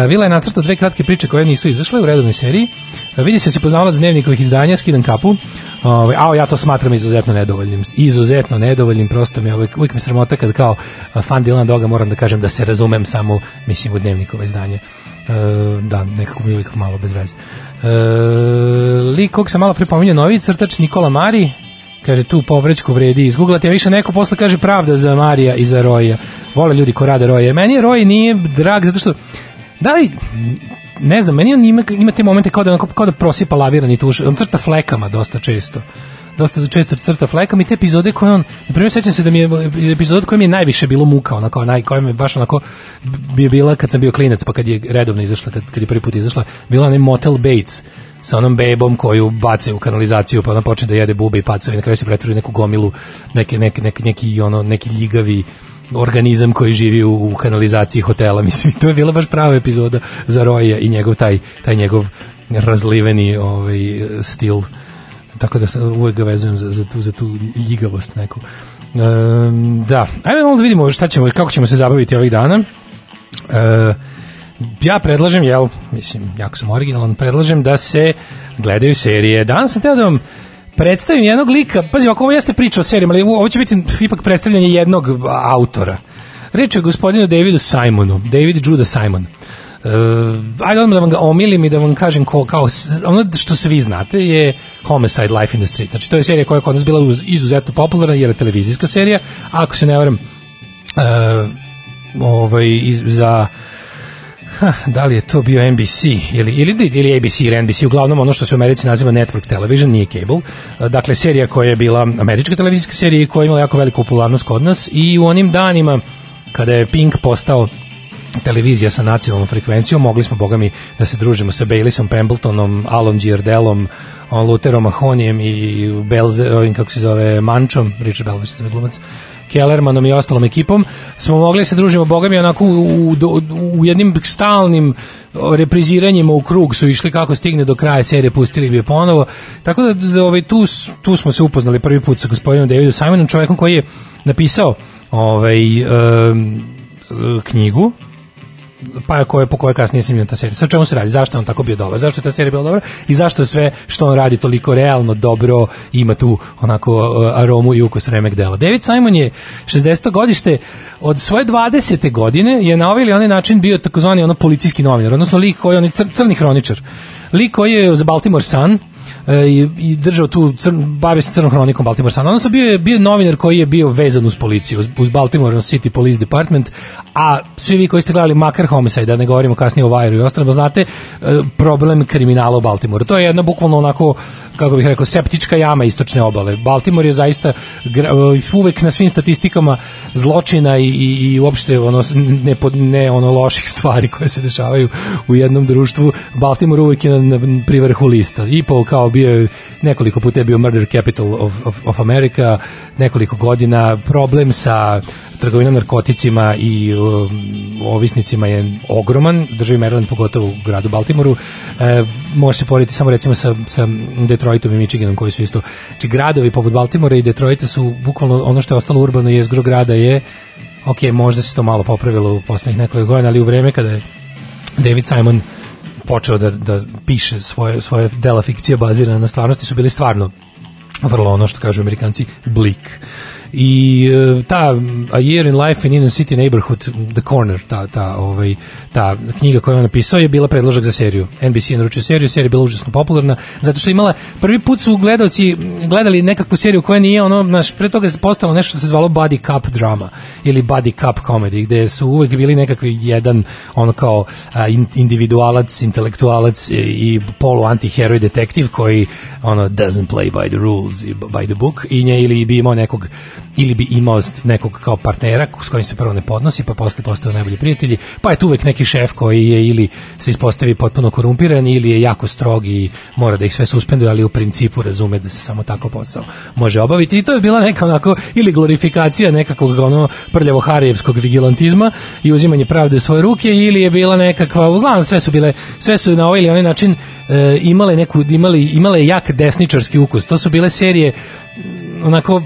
Vila je nacrtao dve kratke priče koje nisu izašle u redovnoj seriji. Vidi se da se poznavalac dnevnikovih izdanja, skidam kapu. Ove, a ja to smatram izuzetno nedovoljnim. Izuzetno nedovoljnim, prosto mi uvijek, uvijek mi sramota kad kao fan Dilana Doga moram da kažem da se razumem samo, mislim, u dnevnikove izdanje. E, da, nekako mi uvijek malo bez veze. E, lik kog sam malo pripominjao, novi crtač Nikola Mari, kaže tu povrećku vredi izguglati, a više neko posle kaže pravda za Marija i za Roja. Vole ljudi ko rade Roje. Meni Roj nije drag zato što da li ne znam, meni on ima, ima te momente kao da, onako, kao da prosipa lavirani tuš, on crta flekama dosta često. Dosta često crta flekama i te epizode koje on, na primjer sećam se da mi je epizod koja mi je najviše bilo muka, onako, naj, koja mi je baš onako bi bila kad sam bio klinac, pa kad je redovno izašla, kad, kad je prvi put izašla, bila onaj Motel Bates, sa onom bebom koju bace u kanalizaciju pa ona počne da jede bube i pacove i na kraju se pretvori neku gomilu neke, neke, neke, neki, ono, neki ljigavi organizam koji živi u, u kanalizaciji hotela mislim to je bila baš prava epizoda za Roja i njegov taj taj njegov razliveni ovaj stil tako da se uvek ga vezujem za, za, tu, za tu ljigavost neku. Um, da, ajde malo da vidimo šta ćemo, kako ćemo se zabaviti ovih dana. Uh, ja predlažem, jel, mislim, jako sam originalan, predlažem da se gledaju serije. Danas sam teo da vam predstavim jednog lika, pazi, ako ovo jeste priča o serijama, ali ovo će biti ipak predstavljanje jednog autora. Reč je gospodinu Davidu Simonu, David Judah Simon. Uh, ajde odmah da vam ga omilim i da vam kažem ko, kao, ono što svi znate je Homicide Life in the Street. Znači, to je serija koja je kod nas bila izuzetno popularna jer je televizijska serija, a ako se ne varam uh, ovaj, za Ha, da li je to bio NBC ili, ili, ili ABC ili NBC, uglavnom ono što se u Americi naziva Network Television, nije cable. Dakle, serija koja je bila američka televizijska serija i koja je imala jako veliku popularnost kod nas i u onim danima kada je Pink postao televizija sa nacionalnom frekvencijom, mogli smo, boga mi, da se družimo sa Baylisom Pembletonom, Alom Giardelom, Luterom Mahonijem i Belze, ovim, kako se zove, Mančom, Richard Belzer, što se glumac, Kellermanom i ostalom ekipom, smo mogli se družimo, boga mi, onako u, u, u jednim stalnim repriziranjima u krug su išli kako stigne do kraja serije, pustili bi je ponovo. Tako da, da ovaj, tu, tu smo se upoznali prvi put sa gospodinom Davidom Simonom, čovjekom koji je napisao ovaj, um, knjigu pa koje po kojoj kasnije snimljena ta serija. Sa čemu se radi? Zašto je on tako bio dobar? Zašto je ta serija bila dobra? I zašto sve što on radi toliko realno dobro ima tu onako uh, aromu i ukus remek dela. David Simon je 60. godište od svoje 20. godine je na ovaj ili onaj način bio takozvani ono policijski novinar, odnosno lik koji je on cr crni hroničar. Lik koji je za Baltimore Sun i, i držao tu cr, bavio se crnom hronikom Baltimore Sun. Odnosno bio je bio novinar koji je bio vezan uz policiju, uz, Baltimore City Police Department, a svi vi koji ste gledali makar Homicide, da ne govorimo kasnije o Vajru i ostalima, znate problem kriminala u Baltimore. To je jedna bukvalno onako, kako bih rekao, septička jama istočne obale. Baltimore je zaista uvek na svim statistikama zločina i, i, i uopšte ono, ne, ne ono loših stvari koje se dešavaju u jednom društvu. Baltimore uvek je na, na privrhu lista. I po kao bio je nekoliko puta je bio murder capital of, of, of America, nekoliko godina problem sa trgovinom narkoticima i um, ovisnicima je ogroman, državi Maryland pogotovo u gradu Baltimoru. E, može se porediti samo recimo sa, sa Detroitom i Michiganom koji su isto, znači gradovi poput Baltimora i Detroita su bukvalno ono što je ostalo urbano jezgro grada je ok, možda se to malo popravilo u poslednjih nekoliko godina, ali u vreme kada je David Simon počeo da, da piše svoje, svoje dela fikcije bazirane na stvarnosti su bili stvarno vrlo ono što kažu amerikanci blik i e, ta A Year in Life in Inner City Neighborhood The Corner ta, ta, ovaj, ta knjiga koju je on napisao je bila predložak za seriju. NBC je naručio seriju, serija je bila užasno popularna zato što je imala, prvi put su gledalci gledali nekakvu seriju koja nije ono, naš, pre toga je postalo nešto što se zvalo body cup drama ili body cup comedy gde su uvek bili nekakvi jedan ono kao a, in- individualac, intelektualac i, polu antiheroj detektiv koji ono doesn't play by the rules by the book i nje ili bi imao nekog ili bi imao nekog kao partnera s kojim se prvo ne podnosi, pa posle postaju najbolji prijatelji, pa je tu uvek neki šef koji je ili se ispostavi potpuno korumpiran ili je jako strog i mora da ih sve suspenduje, ali u principu razume da se samo tako posao može obaviti i to je bila neka onako ili glorifikacija nekakvog ono prljavo harijevskog vigilantizma i uzimanje pravde u svoje ruke ili je bila nekakva, uglavnom sve su bile sve su na ovaj ili onaj način e, imale neku imali imale jak desničarski ukus. To su bile serije onako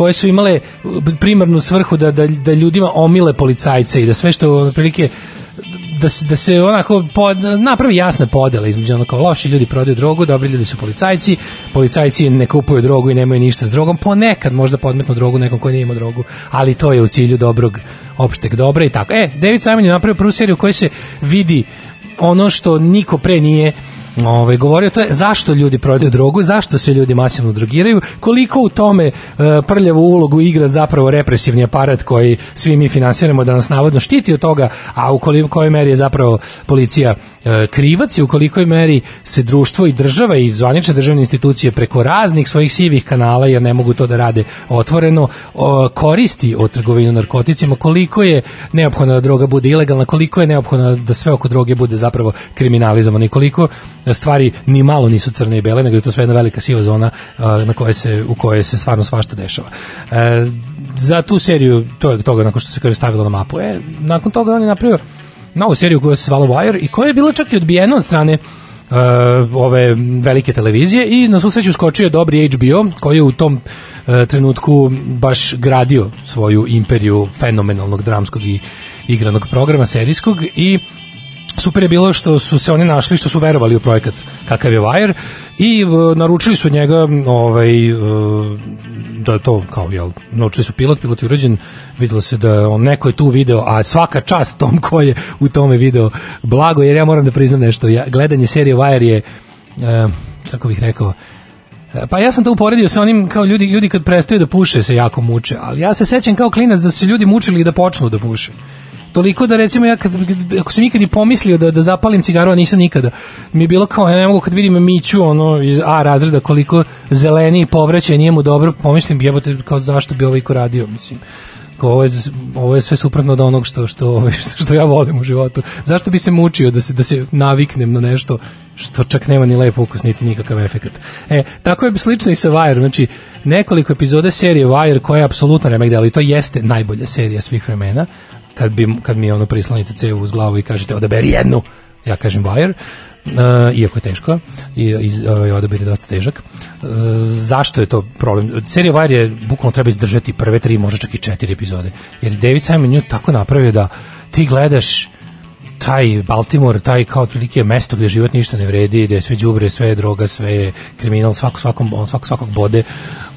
koje su imale primarnu svrhu da, da, da ljudima omile policajce i da sve što otprilike da se, da se onako pod, napravi jasna podela između onako loši ljudi prodaju drogu, dobri ljudi su policajci, policajci ne kupuju drogu i nemaju ništa s drogom, ponekad možda podmetnu drogu nekom ko nije ima drogu, ali to je u cilju dobrog opšteg dobra i tako. E, David Simon je napravio prvu seriju u kojoj se vidi ono što niko pre nije ovaj govorio to je zašto ljudi prodaju drogu, zašto se ljudi masivno drogiraju, koliko u tome e, prljavu ulogu igra zapravo represivni aparat koji svi mi finansiramo da nas navodno štiti od toga, a u kojoj meri je zapravo policija krivac i u kolikoj meri se društvo i država i zvanične državne institucije preko raznih svojih sivih kanala jer ne mogu to da rade otvoreno koristi od trgovinu narkoticima. Koliko je neophodno da droga bude ilegalna koliko je neophodno da sve oko droge bude zapravo kriminalizovano i koliko stvari ni malo nisu crne i bele nego je to sve jedna velika siva zona a, na kojoj se u kojoj se stvarno svašta dešava. E, za tu seriju to je toga nakon što se kaže stavilo na mapu. E, nakon toga on je napravio novu seriju koja se zvala Wire i koja je bila čak i odbijena od strane uh, ove velike televizije i na svu sreću skočio je dobri HBO koji je u tom uh, trenutku baš gradio svoju imperiju fenomenalnog dramskog i igranog programa serijskog i super je bilo što su se oni našli, što su verovali u projekat kakav je Wire i uh, naručili su njega ovaj, uh, da to kao, jel, naručili su pilot, pilot je urađen, videlo se da on neko je tu video, a svaka čast tom ko je u tome video. Blago, jer ja moram da priznam nešto, ja, gledanje serije Wire je, uh, kako bih rekao, Pa ja sam to uporedio sa onim kao ljudi ljudi kad prestaju da puše se jako muče, ali ja se sećam kao klinac da su se ljudi mučili da počnu da puše toliko da recimo ja kad, ako sam ikad i pomislio da, da zapalim cigaru, a nisam nikada, mi je bilo kao, ja ne mogu kad vidim Miću ono, iz A razreda koliko zeleni povraća nije mu dobro, pomislim jebote kao zašto bi ovaj ko radio, mislim ovo je, ovo je sve suprotno od onog što, što, što ja volim u životu. Zašto bi se mučio da se, da se naviknem na nešto što čak nema ni lep ukus, niti nikakav efekat. E, tako je slično i sa Wire, znači nekoliko epizoda serije Wire koja je apsolutno remek delo i to jeste najbolja serija svih vremena, kad, bi, kad mi ono prislonite cevu uz glavu i kažete odaberi jednu, ja kažem Wire, Uh, iako je teško i, i ovaj odabir je dosta težak. Uh, zašto je to problem? Serija Wire je bukvalno treba izdržati prve tri, možda čak i četiri epizode. Jer David Simon nju tako napravio da ti gledaš taj Baltimore, taj kao otprilike mesto gde život ništa ne vredi, gde je sve đubre, sve je droga, sve je kriminal, svako svakom on svako svakog bode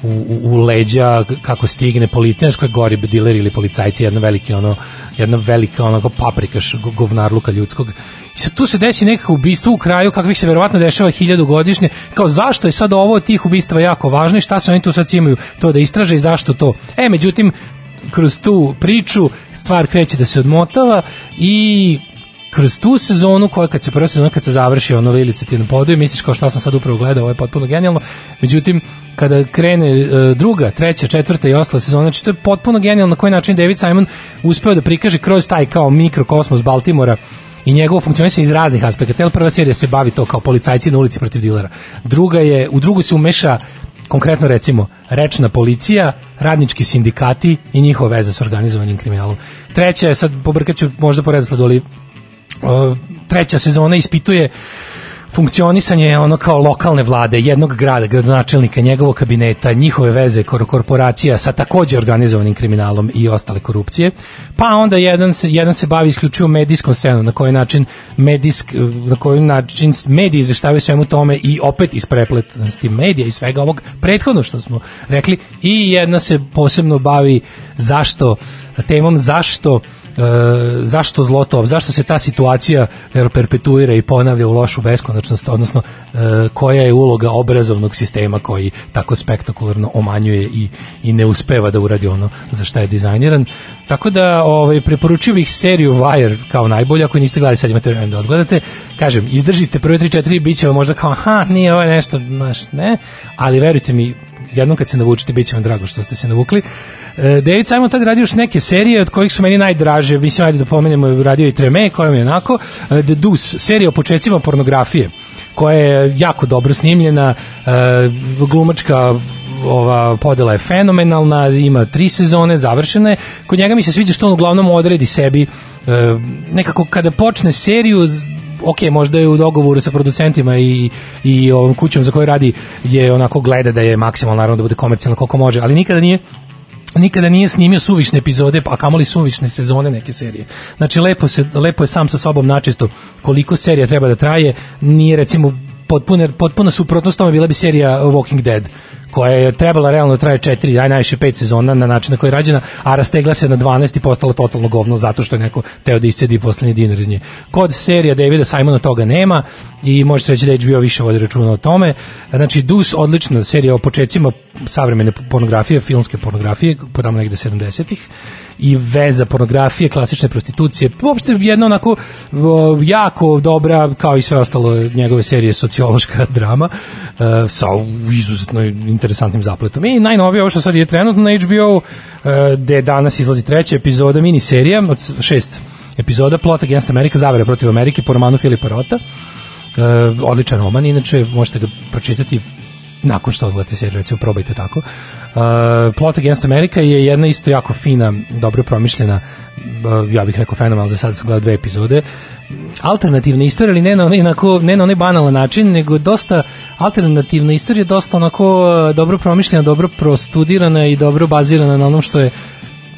u, u, u leđa kako stigne policijska gori dileri ili policajci, jedna veliki ono jedna velika onako paprika govnarluka ljudskog. I sad tu se desi nekako ubistvo u kraju kakvih se verovatno dešava hiljadu godišnje. Kao zašto je sad ovo tih ubistva jako važno i šta se oni tu sad imaju to da istraže i zašto to. E, međutim, kroz tu priču stvar kreće da se odmotava i kroz tu sezonu koja kad se prva sezona kad se završi ono Lilica ti na podu i misliš kao šta sam sad upravo gledao, ovo je potpuno genijalno. Međutim, kada krene e, druga, treća, četvrta i ostala sezona, znači to je potpuno genijalno na koji način David Simon uspeo da prikaže kroz taj kao mikrokosmos Baltimora i njegovo funkcionisanje iz raznih aspekata. Jel prva serija se bavi to kao policajci na ulici protiv dilera. Druga je, u drugu se umeša konkretno recimo rečna policija, radnički sindikati i njihova veza s organizovanim kriminalom. Treća je, sad pobrkaću možda po redosledu, ali treća sezona ispituje funkcionisanje ono kao lokalne vlade, jednog grada, gradonačelnika, njegovog kabineta, njihove veze kor korporacija sa takođe organizovanim kriminalom i ostale korupcije. Pa onda jedan se, jedan se bavi isključivo medijskom scenom, na koji način medijsk, na koji način mediji izveštavaju svemu tome i opet isprepletnosti medija i svega ovog prethodno što smo rekli i jedna se posebno bavi zašto temom zašto e, zašto zloto, zašto se ta situacija jel, perpetuira i ponavlja u lošu beskonačnost, odnosno e, koja je uloga obrazovnog sistema koji tako spektakularno omanjuje i, i ne uspeva da uradi ono za šta je dizajniran. Tako da ovaj, preporučio bih seriju Wire kao najbolja, ako niste gledali sad imate vremena da odgledate. Kažem, izdržite prve 3-4, bit će vam možda kao, aha, nije ovo nešto, znaš, ne, ali verujte mi, jednom kad se navučite, bit će vam drago što ste se navukli. E, David Simon tad radio još neke serije od kojih su meni najdraže, mislim ajde da pomenemo, radio i Treme, koja mi je onako, e, The Deuce, serija o početcima pornografije, koja je jako dobro snimljena, e, glumačka ova podela je fenomenalna, ima tri sezone, završene. je. Kod njega mi se sviđa što on uglavnom odredi sebi nekako kada počne seriju ok, možda je u dogovoru sa producentima i, i ovom kućom za koju radi je onako gleda da je maksimalno naravno da bude komercijalno koliko može, ali nikada nije nikada nije snimio suvišne epizode, a kamoli suvišne sezone neke serije. Znači lepo se lepo je sam sa sobom načisto koliko serija treba da traje, nije recimo potpuno potpuno suprotnost tome bila bi serija Walking Dead koja je trebala realno da traje 4, aj najviše 5 sezona na način na koji je rađena, a rastegla se na 12 i postala totalno govno zato što je neko teo da iscedi poslednji dinar iz nje. Kod serija Davida Simona toga nema i može se reći da HBO više vodi računa o tome. Znači, Dus, odlična serija o početcima savremene pornografije, filmske pornografije, podamo negde 70-ih i veza pornografije, klasične prostitucije, uopšte jedna onako jako dobra, kao i sve ostalo njegove serije, sociološka drama e, sa izuzetno interesantnim zapletom. I najnovije ovo što sad je trenutno na HBO, e, gde danas izlazi treća epizoda miniserija od šest epizoda Plot Against America, zavere protiv Amerike po romanu Filipa Rota. E, odličan roman, inače možete ga pročitati nakon što odgledate seriju, recimo probajte tako. Uh, Plot Against America je jedna isto jako fina, dobro promišljena, uh, ja bih rekao fenomenal, za sad sam gledao dve epizode, alternativna istorija, ali ne na onaj, onako, ne na onaj banalan način, nego dosta alternativna istorija, dosta onako uh, dobro promišljena, dobro prostudirana i dobro bazirana na onom što je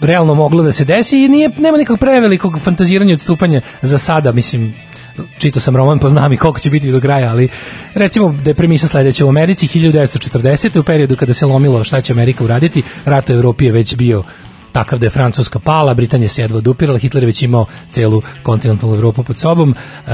realno moglo da se desi i nije, nema nekog prevelikog fantaziranja odstupanja za sada, mislim, čitao sam roman, pa znam i koliko će biti do kraja, ali recimo da je premisa sledeća u Americi 1940. u periodu kada se lomilo šta će Amerika uraditi, rat u Evropi je već bio takav da je Francuska pala, Britanija se jedva odupirala, Hitler je već imao celu kontinentalnu Evropu pod sobom. E,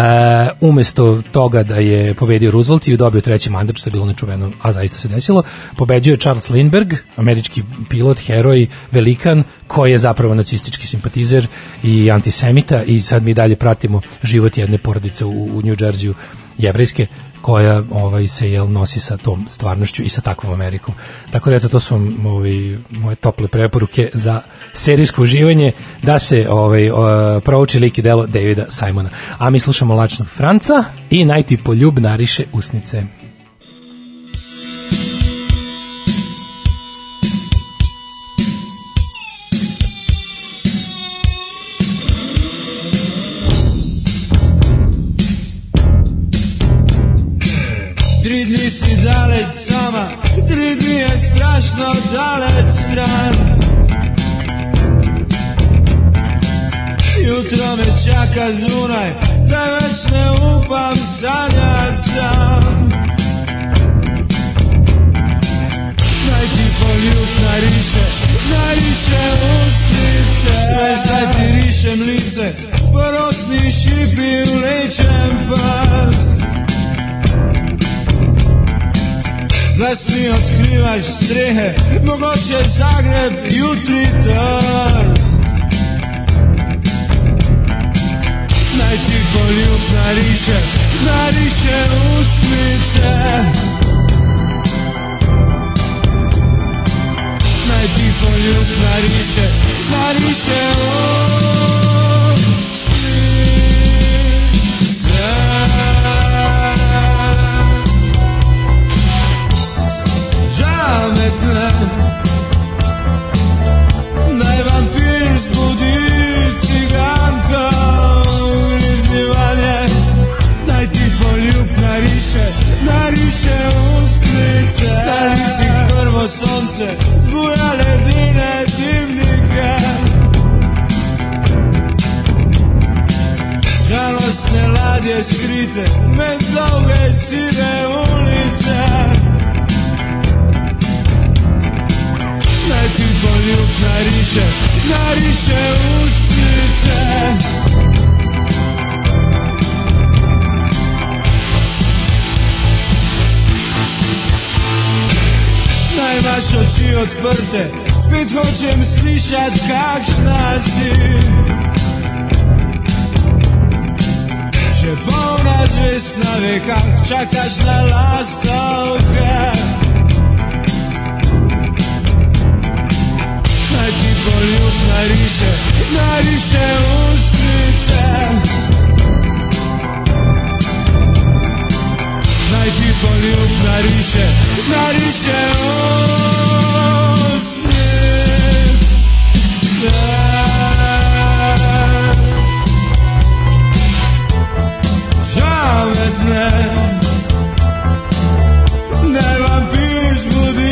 umesto toga da je pobedio Roosevelt i dobio treći mandat, što je bilo nečuveno, a zaista se desilo, pobeđuje Charles Lindbergh, američki pilot, heroj, velikan, koji je zapravo nacistički simpatizer i antisemita i sad mi dalje pratimo život jedne porodice u, u New Jerseyu jevrejske koja ovaj se jel nosi sa tom stvarnošću i sa takvom Amerikom. Tako da eto to su ovaj moje tople preporuke za serijsko uživanje da se ovaj uh, prouči lik i delo Davida Simona. A mi slušamo Lačnog Franca i najti poljub nariše usnice. Strašno daleć stran. Jutro me čaka zunaj, da već ne upam sanjat sam. Daj ti poljub nariše, nariše usnice Daj ti rišem lice, porosni šipi ulečem pas Zles mi otkrivaš strehe, mogoče Zagreb jutri trst. Naj ti poljub nariše, nariše ustnice. Naj ti poljub nariše, nariše ustnice. pametne. Da je vampir zbudi ciganka Unižni valje Daj ti poljub nariše Nariše usklice. Stanici prvo sonce Zbuja ledine dimnike. Žalostne ladje skrite Med dolge sive ulice. Naj ti poljub nariše, nariše usnice Naj imaš oči odprte, spet hočem slišat kakšna si Še polna zvest na veka, čakaš na lastovke Naj ti poljub nariše, nariše ustnice Naj ti poljub nariše, nariše ustnice žametne Ne vampir zbudi ciganko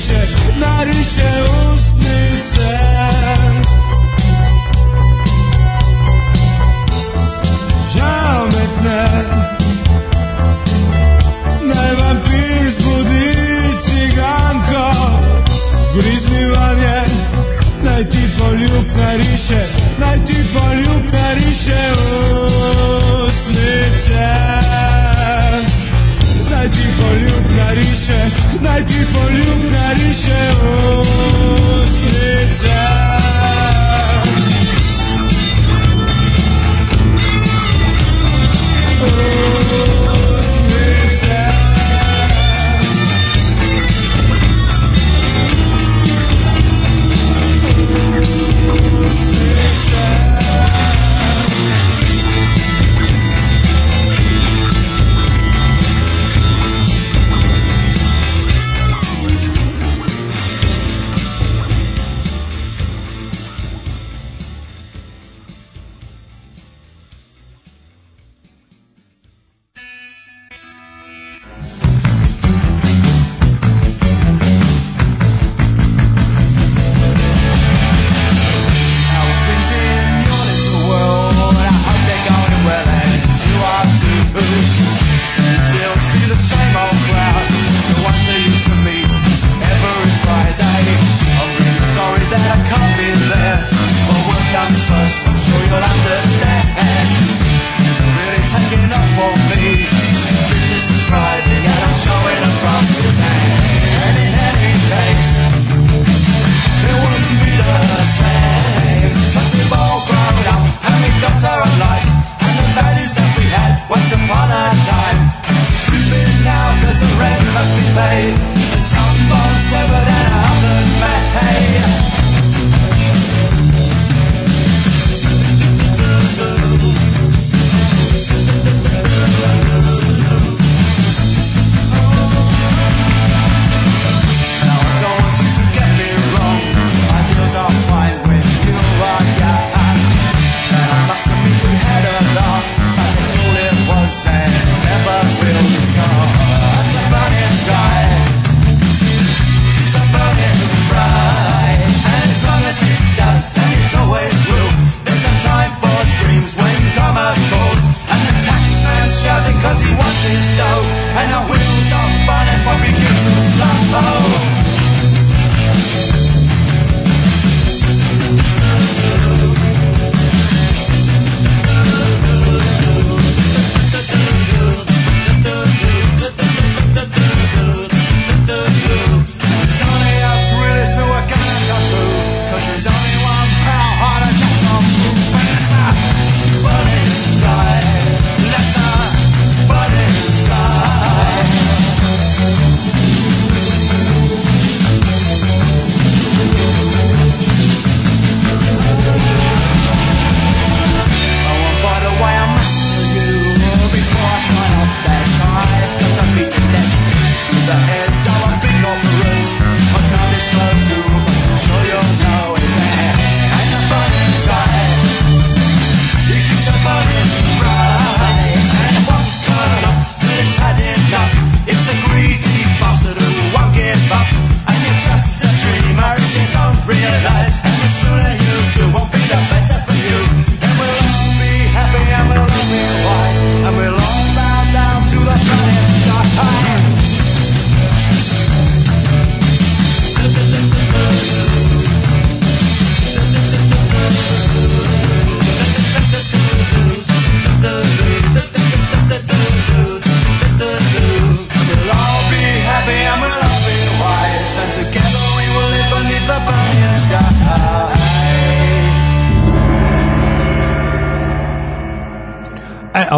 miriše, nariše usnice Žao me tne Da vampir zbudi ciganko Grizni vam je Naj ti poljub nariše Naj ti poljub nariše usnice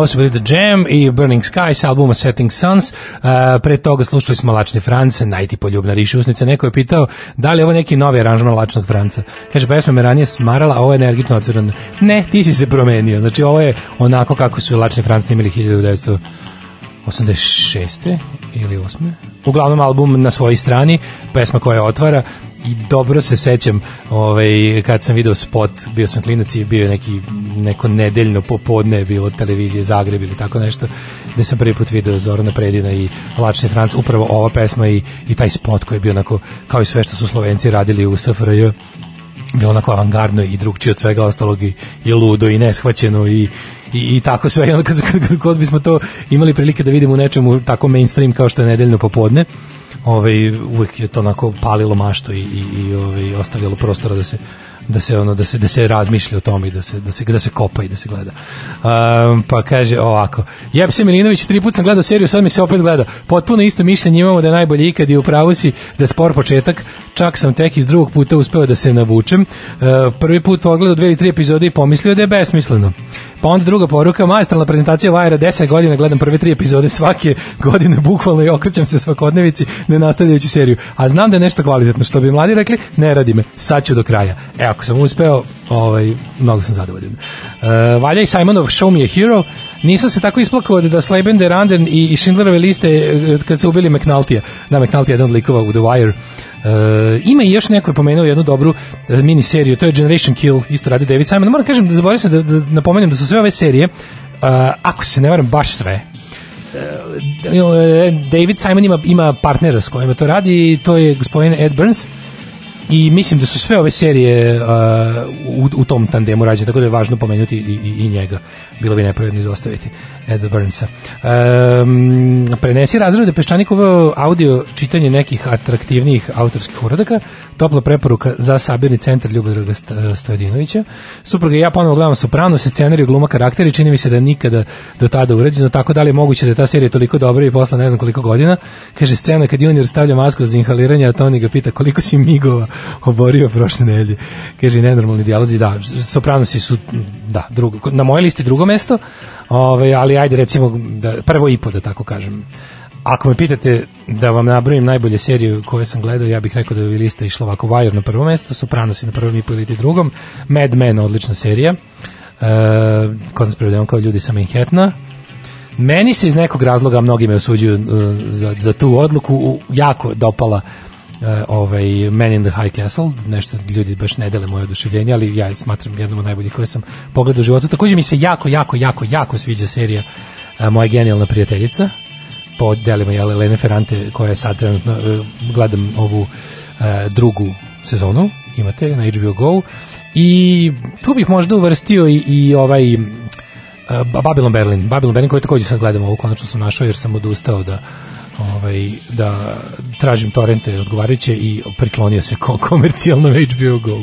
ovo su bili The Jam i Burning sa albuma Setting Suns. Uh, pre toga slušali smo Lačni France, najti poljubna riši usnica. Neko je pitao da li je ovo neki novi aranžman Lačnog Franca. Kaže, pesma me ranije smarala, a ovo je energično otvoreno. Ne, ti si se promenio. Znači, ovo je onako kako su Lačni France snimili 1986. ili 8. Uglavnom album na svojoj strani, pesma koja otvara i dobro se sećam ovaj, kad sam video spot, bio sam klinac i bio neki, neko nedeljno popodne je bilo televizije Zagreb ili tako nešto, gde sam prvi put video Zorana Predina i Lačni Franc, upravo ova pesma i, i taj spot koji je bio onako, kao i sve što su Slovenci radili u SFRJ, bilo onako avangardno i drugčije od svega ostalog i, i ludo i neshvaćeno i, i, i tako sve. I onda kad, kad, kad, kad bismo to imali prilike da vidimo u nečemu tako mainstream kao što je nedeljno popodne ovaj uvek je to onako palilo maštu i i i ovaj ostavljalo prostora da se da se ono da se da se razmišlja o tome i da se da se da se kopa i da se gleda. Um, pa kaže ovako. Jeb se Milinović tri puta sam gledao seriju, sad mi se opet gleda. Potpuno isto mišljenje imamo da je najbolje ikad i u pravu si da spor početak. Čak sam tek iz drugog puta uspeo da se navučem. Uh, prvi put pogledao dve ili tri epizode i pomislio da je besmisleno. Pa onda druga poruka, maestralna prezentacija Vajera, 10 godina gledam prve tri epizode svake godine, bukvalno i okrećem se svakodnevici, ne nastavljajući seriju. A znam da je nešto kvalitetno, što bi mladi rekli, ne radi me, sad ću do kraja. E, ako sam uspeo, ovaj, mnogo sam zadovoljan. Uh, Valja i Simonov Show Me a Hero, nisam se tako isplakao da Slebender, Randen i, i Schindlerove liste eh, kad su ubili McNultija. Da, McNulty je jedan od likova u The Wire. Uh, ima i još neko je pomenuo jednu dobru uh, mini seriju, to je Generation Kill, isto radi David Simon. Moram kažem da zaboravim se da, da napomenem da su sve ove serije, uh, ako se ne varam baš sve, uh, David Simon ima, ima partnera s kojima to radi, to je gospodin Ed Burns, i mislim da su sve ove serije uh, u, u tom tandemu rađene, tako da je važno pomenuti i, i, i njega. Bilo bi nepravedno izostaviti Eda Burnsa. Um, prenesi razrede Peščanikovo audio čitanje nekih atraktivnijih autorskih uradaka, topla preporuka za sabirni centar Ljubodraga Stojadinovića. Supruga i ja ponovo gledamo Soprano, se scenariju gluma karakteri, čini mi se da nikada do tada urađeno, tako da li je moguće da je ta serija toliko dobra i posla ne znam koliko godina. Kaže, scena kad junior stavlja masku za inhaliranje, a Toni ga pita koliko si migova oborio prošle nedelje. Kaže, nenormalni dijalozi, da, Sopranosi su, da, drugo, na mojoj listi drugo mesto, ove, ali ajde recimo, da, prvo i po, da tako kažem. Ako me pitate da vam nabrojim najbolje seriju koje sam gledao, ja bih rekao da bi lista išla ovako Wire na prvo mesto, Sopranosi na prvom i po ili drugom, Mad Men, odlična serija, e, kod nas prevedemo kao ljudi sa Manhattana, Meni se iz nekog razloga mnogi me osuđuju uh, za, za tu odluku jako dopala uh, ovaj Man in the High Castle, nešto ljudi baš ne dele moje oduševljenje, ali ja je smatram jednom od najboljih koje sam pogledao u životu. Takođe mi se jako, jako, jako, jako sviđa serija uh, Moja genijalna prijateljica po delima Jele Lene Ferrante koja je sad trenutno uh, gledam ovu drugu sezonu imate na HBO Go i tu bih možda uvrstio i, i ovaj Babylon Berlin. Babylon Berlin koji takođe sad gledam ovo konačno sam našao jer sam odustao da ovaj da tražim torrente odgovarajuće i priklonio se ko komercijalno HBO Go.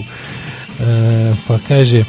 E, pa kaže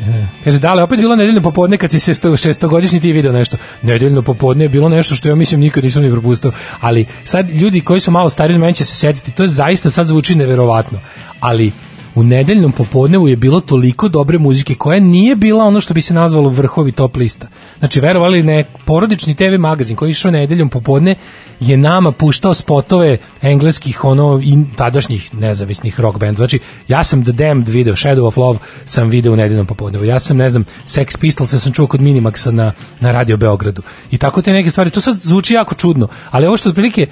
E, kaže, da li opet bilo nedeljno popodne kad si se sto, šestogodišnji ti video nešto? Nedeljno popodne je bilo nešto što ja mislim nikad nisam ni propustao. Ali sad ljudi koji su malo stariji meni će se setiti, to je zaista sad zvuči neverovatno. Ali u nedeljnom popodnevu je bilo toliko dobre muzike koja nije bila ono što bi se nazvalo vrhovi top lista. Znači, verovali ne, porodični TV magazin koji je išao nedeljom popodne je nama puštao spotove engleskih ono i tadašnjih nezavisnih rock band. Znači, ja sam The Damned video, Shadow of Love sam video u nedeljnom popodnevu. Ja sam, ne znam, Sex Pistols sam čuo kod Minimaxa na, na Radio Beogradu. I tako te neke stvari. To sad zvuči jako čudno, ali ovo što otprilike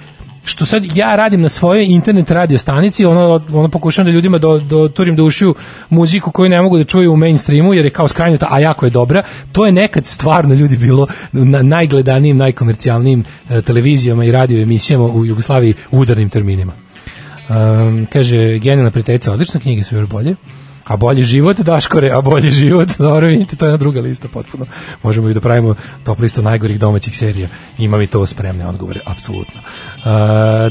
što sad ja radim na svojoj internet radio stanici, ono, ono pokušam da ljudima do, do turim da ušiju muziku koju ne mogu da čuju u mainstreamu, jer je kao skrajnuta, a jako je dobra. To je nekad stvarno ljudi bilo na najgledanijim, najkomercijalnijim e, televizijama i radio emisijama u Jugoslaviji u udarnim terminima. Um, kaže, genijalna prijateljica, odlična knjiga, sve još bolje. A bolji život, Daškore, a bolji život, dobro vidite, to je jedna druga lista potpuno. Možemo i da pravimo top listu najgorih domaćih serija. Imam i to spremne odgovore, apsolutno. Uh,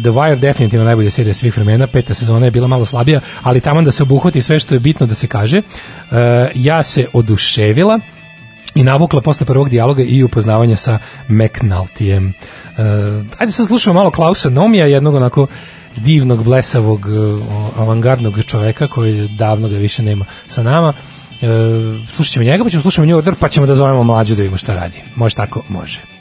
The Wire definitivno najbolja serija svih vremena, peta sezona je bila malo slabija, ali tamo da se obuhvati sve što je bitno da se kaže. Uh, ja se oduševila, i navukla posle prvog dijaloga i upoznavanja sa McNultyjem. Uh, ajde sad slušamo malo Klausa Nomija, jednog onako divnog, blesavog, uh, avangardnog čoveka koji davno ga više nema sa nama E, slušat ćemo njega, pa ćemo slušati New Order, pa ćemo da zovemo mlađu da vidimo šta radi. Može tako? Može.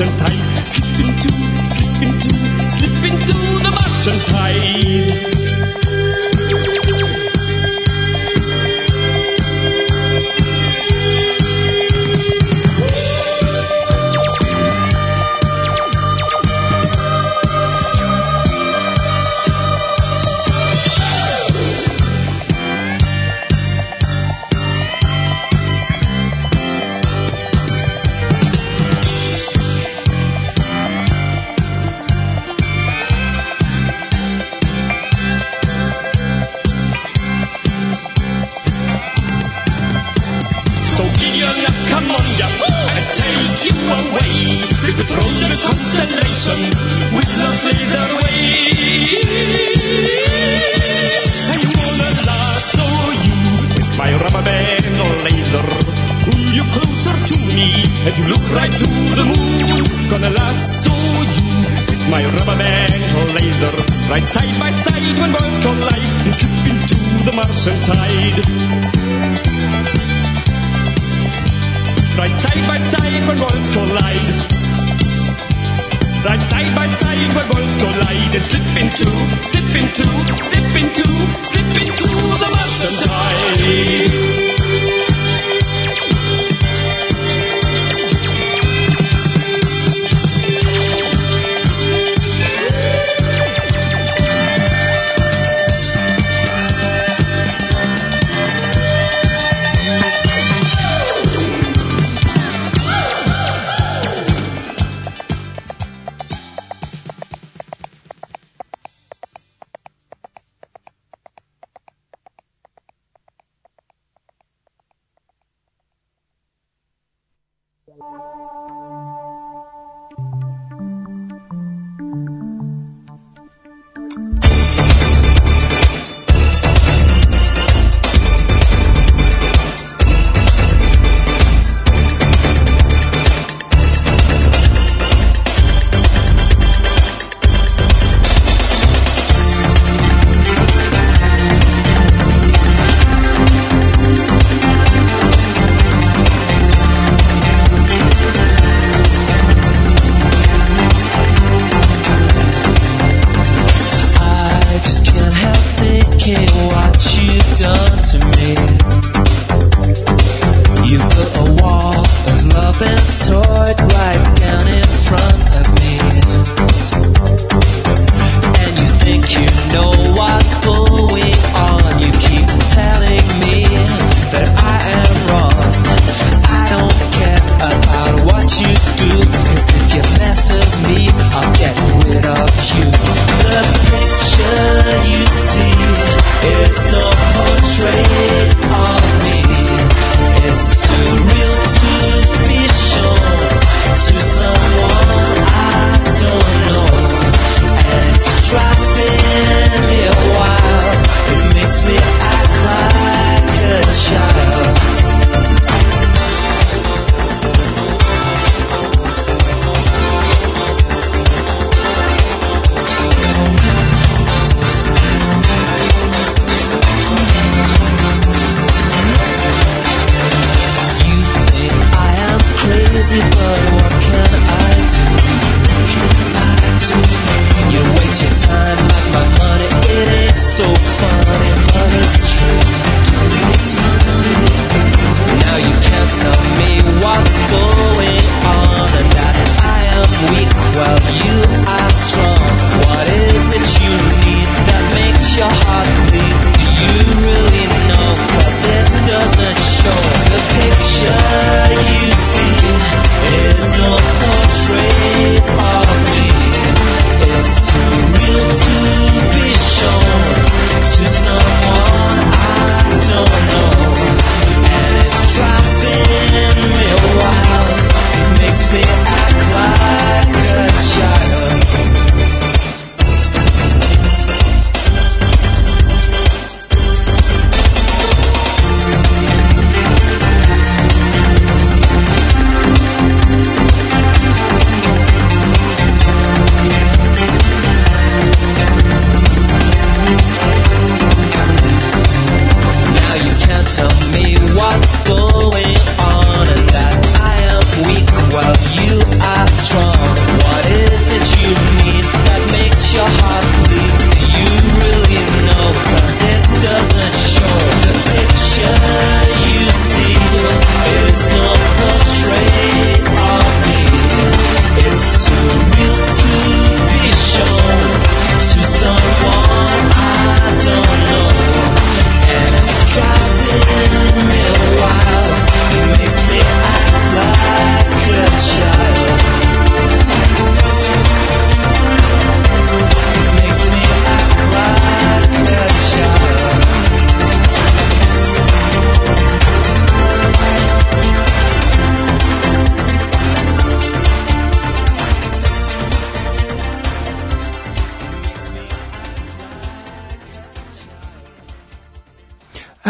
The Martian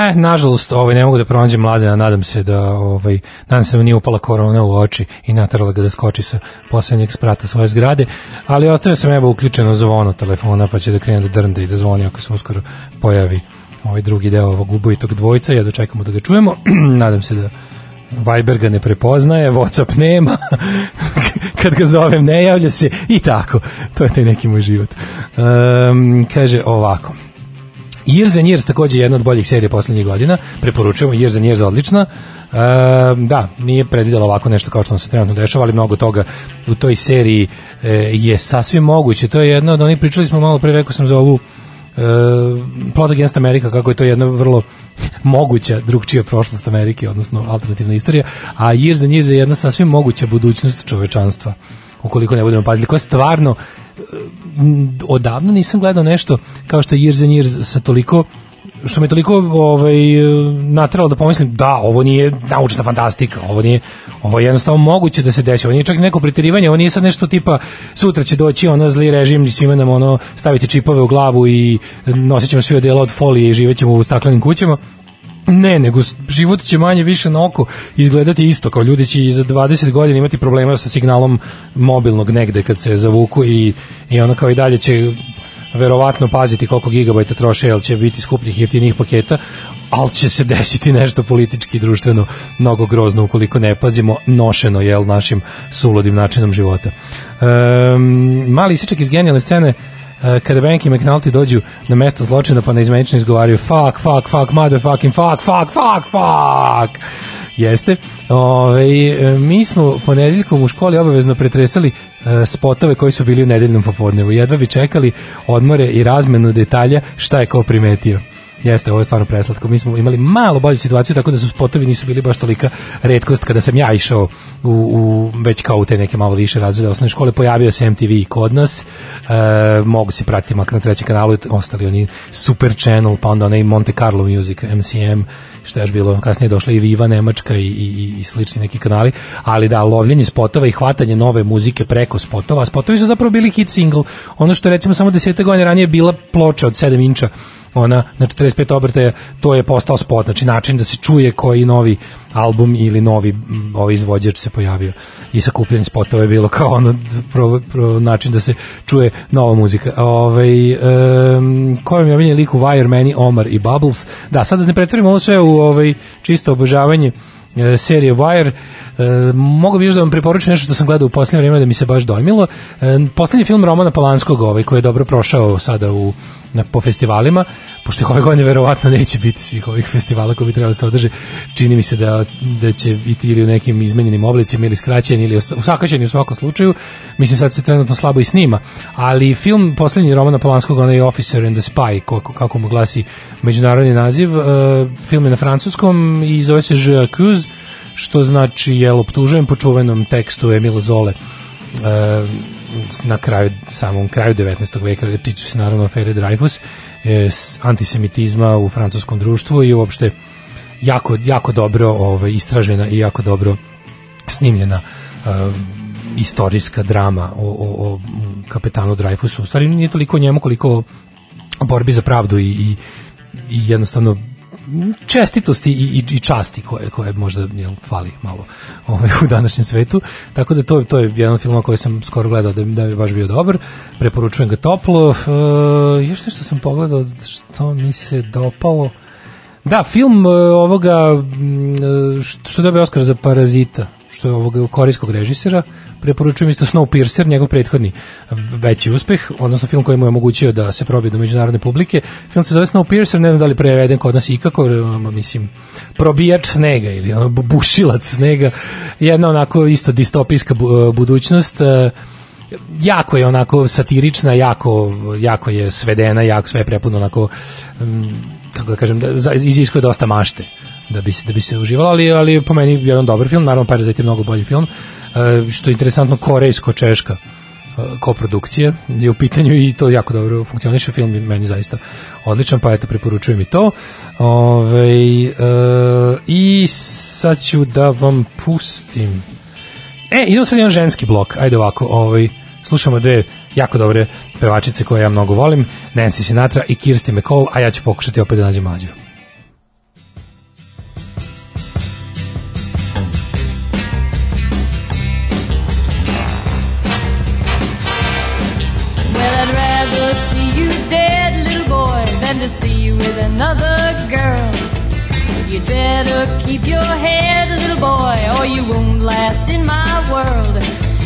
E, nažalost, ovaj, ne mogu da pronađem mladena, nadam se da, ovaj, nadam se da nije upala korona u oči i natrala ga da skoči sa poslednjeg sprata svoje zgrade, ali ostavio sam evo uključeno zvono telefona, pa će da krene da drnda i da zvoni ako se uskoro pojavi ovaj drugi deo ovog ubojitog dvojca, ja dočekamo da ga čujemo, nadam se da Viber ga ne prepoznaje, Whatsapp nema, kad ga zovem ne javlja se i tako. To je taj neki moj život. Um, kaže ovako. Years and Years takođe je jedna od boljih serija poslednjih godina. Preporučujemo Years and Years odlična. E, da, nije predvidela ovako nešto kao što nam se trenutno dešava, ali mnogo toga u toj seriji e, je sasvim moguće. To je jedno od onih, pričali smo malo pre, rekao sam za ovu e, Plot Against America, kako je to jedna vrlo moguća drugčija prošlost Amerike, odnosno alternativna istorija, a Years and Years je jedna sasvim moguća budućnost čovečanstva ukoliko ne budemo pazili, koja stvarno odavno nisam gledao nešto kao što je Years and Years sa toliko što me toliko ovaj nateralo da pomislim da ovo nije naučna fantastika, ovo nije ovo je jednostavno moguće da se desi. Ovo nije čak neko preterivanje, ovo nije sad nešto tipa sutra će doći ono zli režim i svima nam ono staviti čipove u glavu i nosit ćemo svi odela od folije i živećemo u staklenim kućama. Ne, nego život će manje više na oko izgledati isto, kao ljudi će i za 20 godina imati problema sa signalom mobilnog negde kad se zavuku i, i ono kao i dalje će verovatno paziti koliko gigabajta troše, jer će biti skupljih i jeftinih paketa, ali će se desiti nešto politički i društveno mnogo grozno ukoliko ne pazimo nošeno jel našim suludim načinom života. Um, mali isečak iz genijalne scene kada Bank i McNulty dođu na mesto zločina pa neizmenično izgovaraju fuck, fuck, fuck, motherfucking fuck, fuck, fuck, fuck. Jeste. Ove, mi smo ponedeljkom u školi obavezno pretresali e, spotove koji su bili u nedeljnom popodnevu. Jedva bi čekali odmore i razmenu detalja šta je ko primetio. Jeste, ovo je stvarno preslatko. Mi smo imali malo bolju situaciju, tako da su spotovi nisu bili baš tolika redkost kada sam ja išao u, u već kao u te neke malo više razrede osnovne škole, pojavio se MTV kod nas, e, mogu se pratiti makar na trećem kanalu, ostali oni Super Channel, pa onda onaj Monte Carlo Music, MCM, što je još bilo, kasnije je došla i Viva Nemačka i, i, i slični neki kanali, ali da, lovljenje spotova i hvatanje nove muzike preko spotova, spotovi su zapravo bili hit single, ono što recimo samo desete godine ranije bila ploča od 7 inča, ona na 45 obrtaja, to je postao spot, znači način da se čuje koji novi album ili novi ovaj izvođač se pojavio i sakupljanje spotova je bilo kao ono pro, pro, način da se čuje nova muzika. Ovaj um, mi je omiljen lik u Wire, Many, Omar i Bubbles. Da, sad da ne pretvorimo ovo sve u ovaj čisto obožavanje e, serije Wire. E, mogu bi još da vam preporučim nešto što sam gledao u posljednje vrijeme da mi se baš dojmilo. E, poslednji film Romana Polanskog, ovaj, koji je dobro prošao sada u, na, po festivalima, pošto ove godine verovatno neće biti svih ovih festivala koji bi trebali da se održe, čini mi se da, da će biti ili u nekim izmenjenim oblicima ili skraćeni ili usakaćeni u svakom slučaju. Mislim sad se trenutno slabo i snima, ali film poslednji Romana Polanskog, onaj Officer and the Spy, kako, kako mu glasi međunarodni naziv, e, film je na francuskom i zove se Je accuse, što znači je optužujem po čuvenom tekstu Emila Zole e, na kraju samom kraju 19. veka tiče se naravno afere Dreyfus e, antisemitizma u francuskom društvu i uopšte jako, jako dobro ovaj, istražena i jako dobro snimljena e, istorijska drama o, o, o kapetanu Dreyfusu. U stvari nije toliko njemu koliko borbi za pravdu i, i, i jednostavno čestitosti i, i, i časti koje, koje možda jel, fali malo ovaj, u današnjem svetu. Tako da to, to je jedan filmova koji sam skoro gledao da, da je baš bio dobar. Preporučujem ga toplo. E, još nešto sam pogledao što mi se dopalo. Da, film e, ovoga e, što, dobije Oskar za Parazita što je ovoga korijskog režisera, preporučujem isto Snowpiercer, njegov prethodni veći uspeh, odnosno film koji mu je omogućio da se probije do međunarodne publike. Film se zove Snowpiercer, ne znam da li preveden kod nas ikako, mislim, probijač snega ili ono, bu- bušilac snega, jedna onako isto distopijska bu- budućnost, e, jako je onako satirična, jako, jako je svedena, jako sve je prepuno onako, kako da kažem, da, iziskuje dosta mašte da bi se da bi se uživalo, ali ali po meni jedan dobar film, naravno Parazit je mnogo bolji film. E, što je interesantno korejsko-češka e, koprodukcija je u pitanju i to jako dobro funkcioniše film je meni zaista odličan pa eto preporučujem i to Ove, e, i sad ću da vam pustim e idemo sad jedan ženski blok ajde ovako ovaj, slušamo dve jako dobre pevačice koje ja mnogo volim Nancy Sinatra i Kirsti McCall a ja ću pokušati opet da nađem mlađu better keep your head, little boy, or you won't last in my world.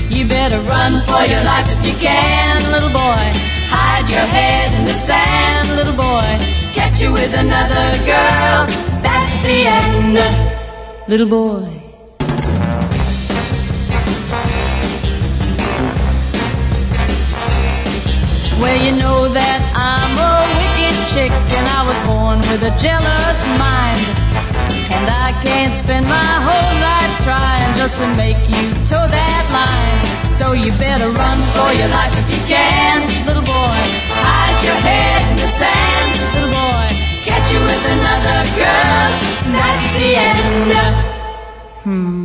You better run for your life if you can, little boy. Hide your head in the sand, little boy. Catch you with another girl. That's the end, little boy. Well, you know that I'm a wicked chick and I was born with a jealous mind. And I can't spend my whole life trying just to make you toe that line. So you better run for your life if you can, little boy. Hide your head in the sand, little boy. Catch you with another girl, that's the end. Hmm.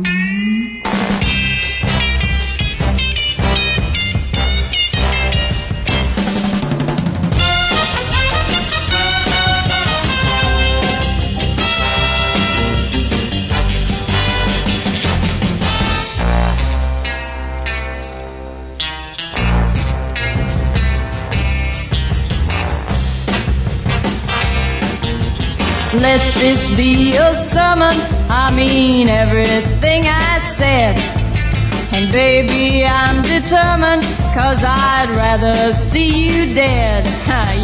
Let this be a sermon. I mean everything I said. And baby, I'm determined, cause I'd rather see you dead.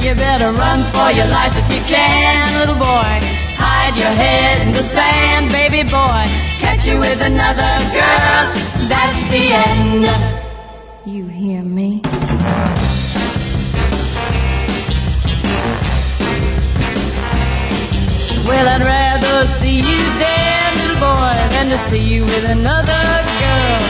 You better run for your life if you can, little boy. Hide your head in the sand, baby boy. Catch you with another girl, that's the end. Well, I'd rather see you dead, little boy, than to see you with another girl.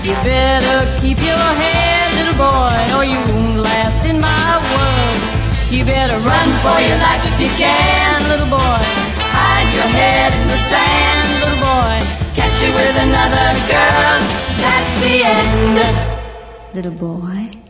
You better keep your head, little boy, or you won't last in my world. You better run for your life if you can, little boy. Hide your head in the sand, little boy. Catch you with another girl. That's the end, little boy.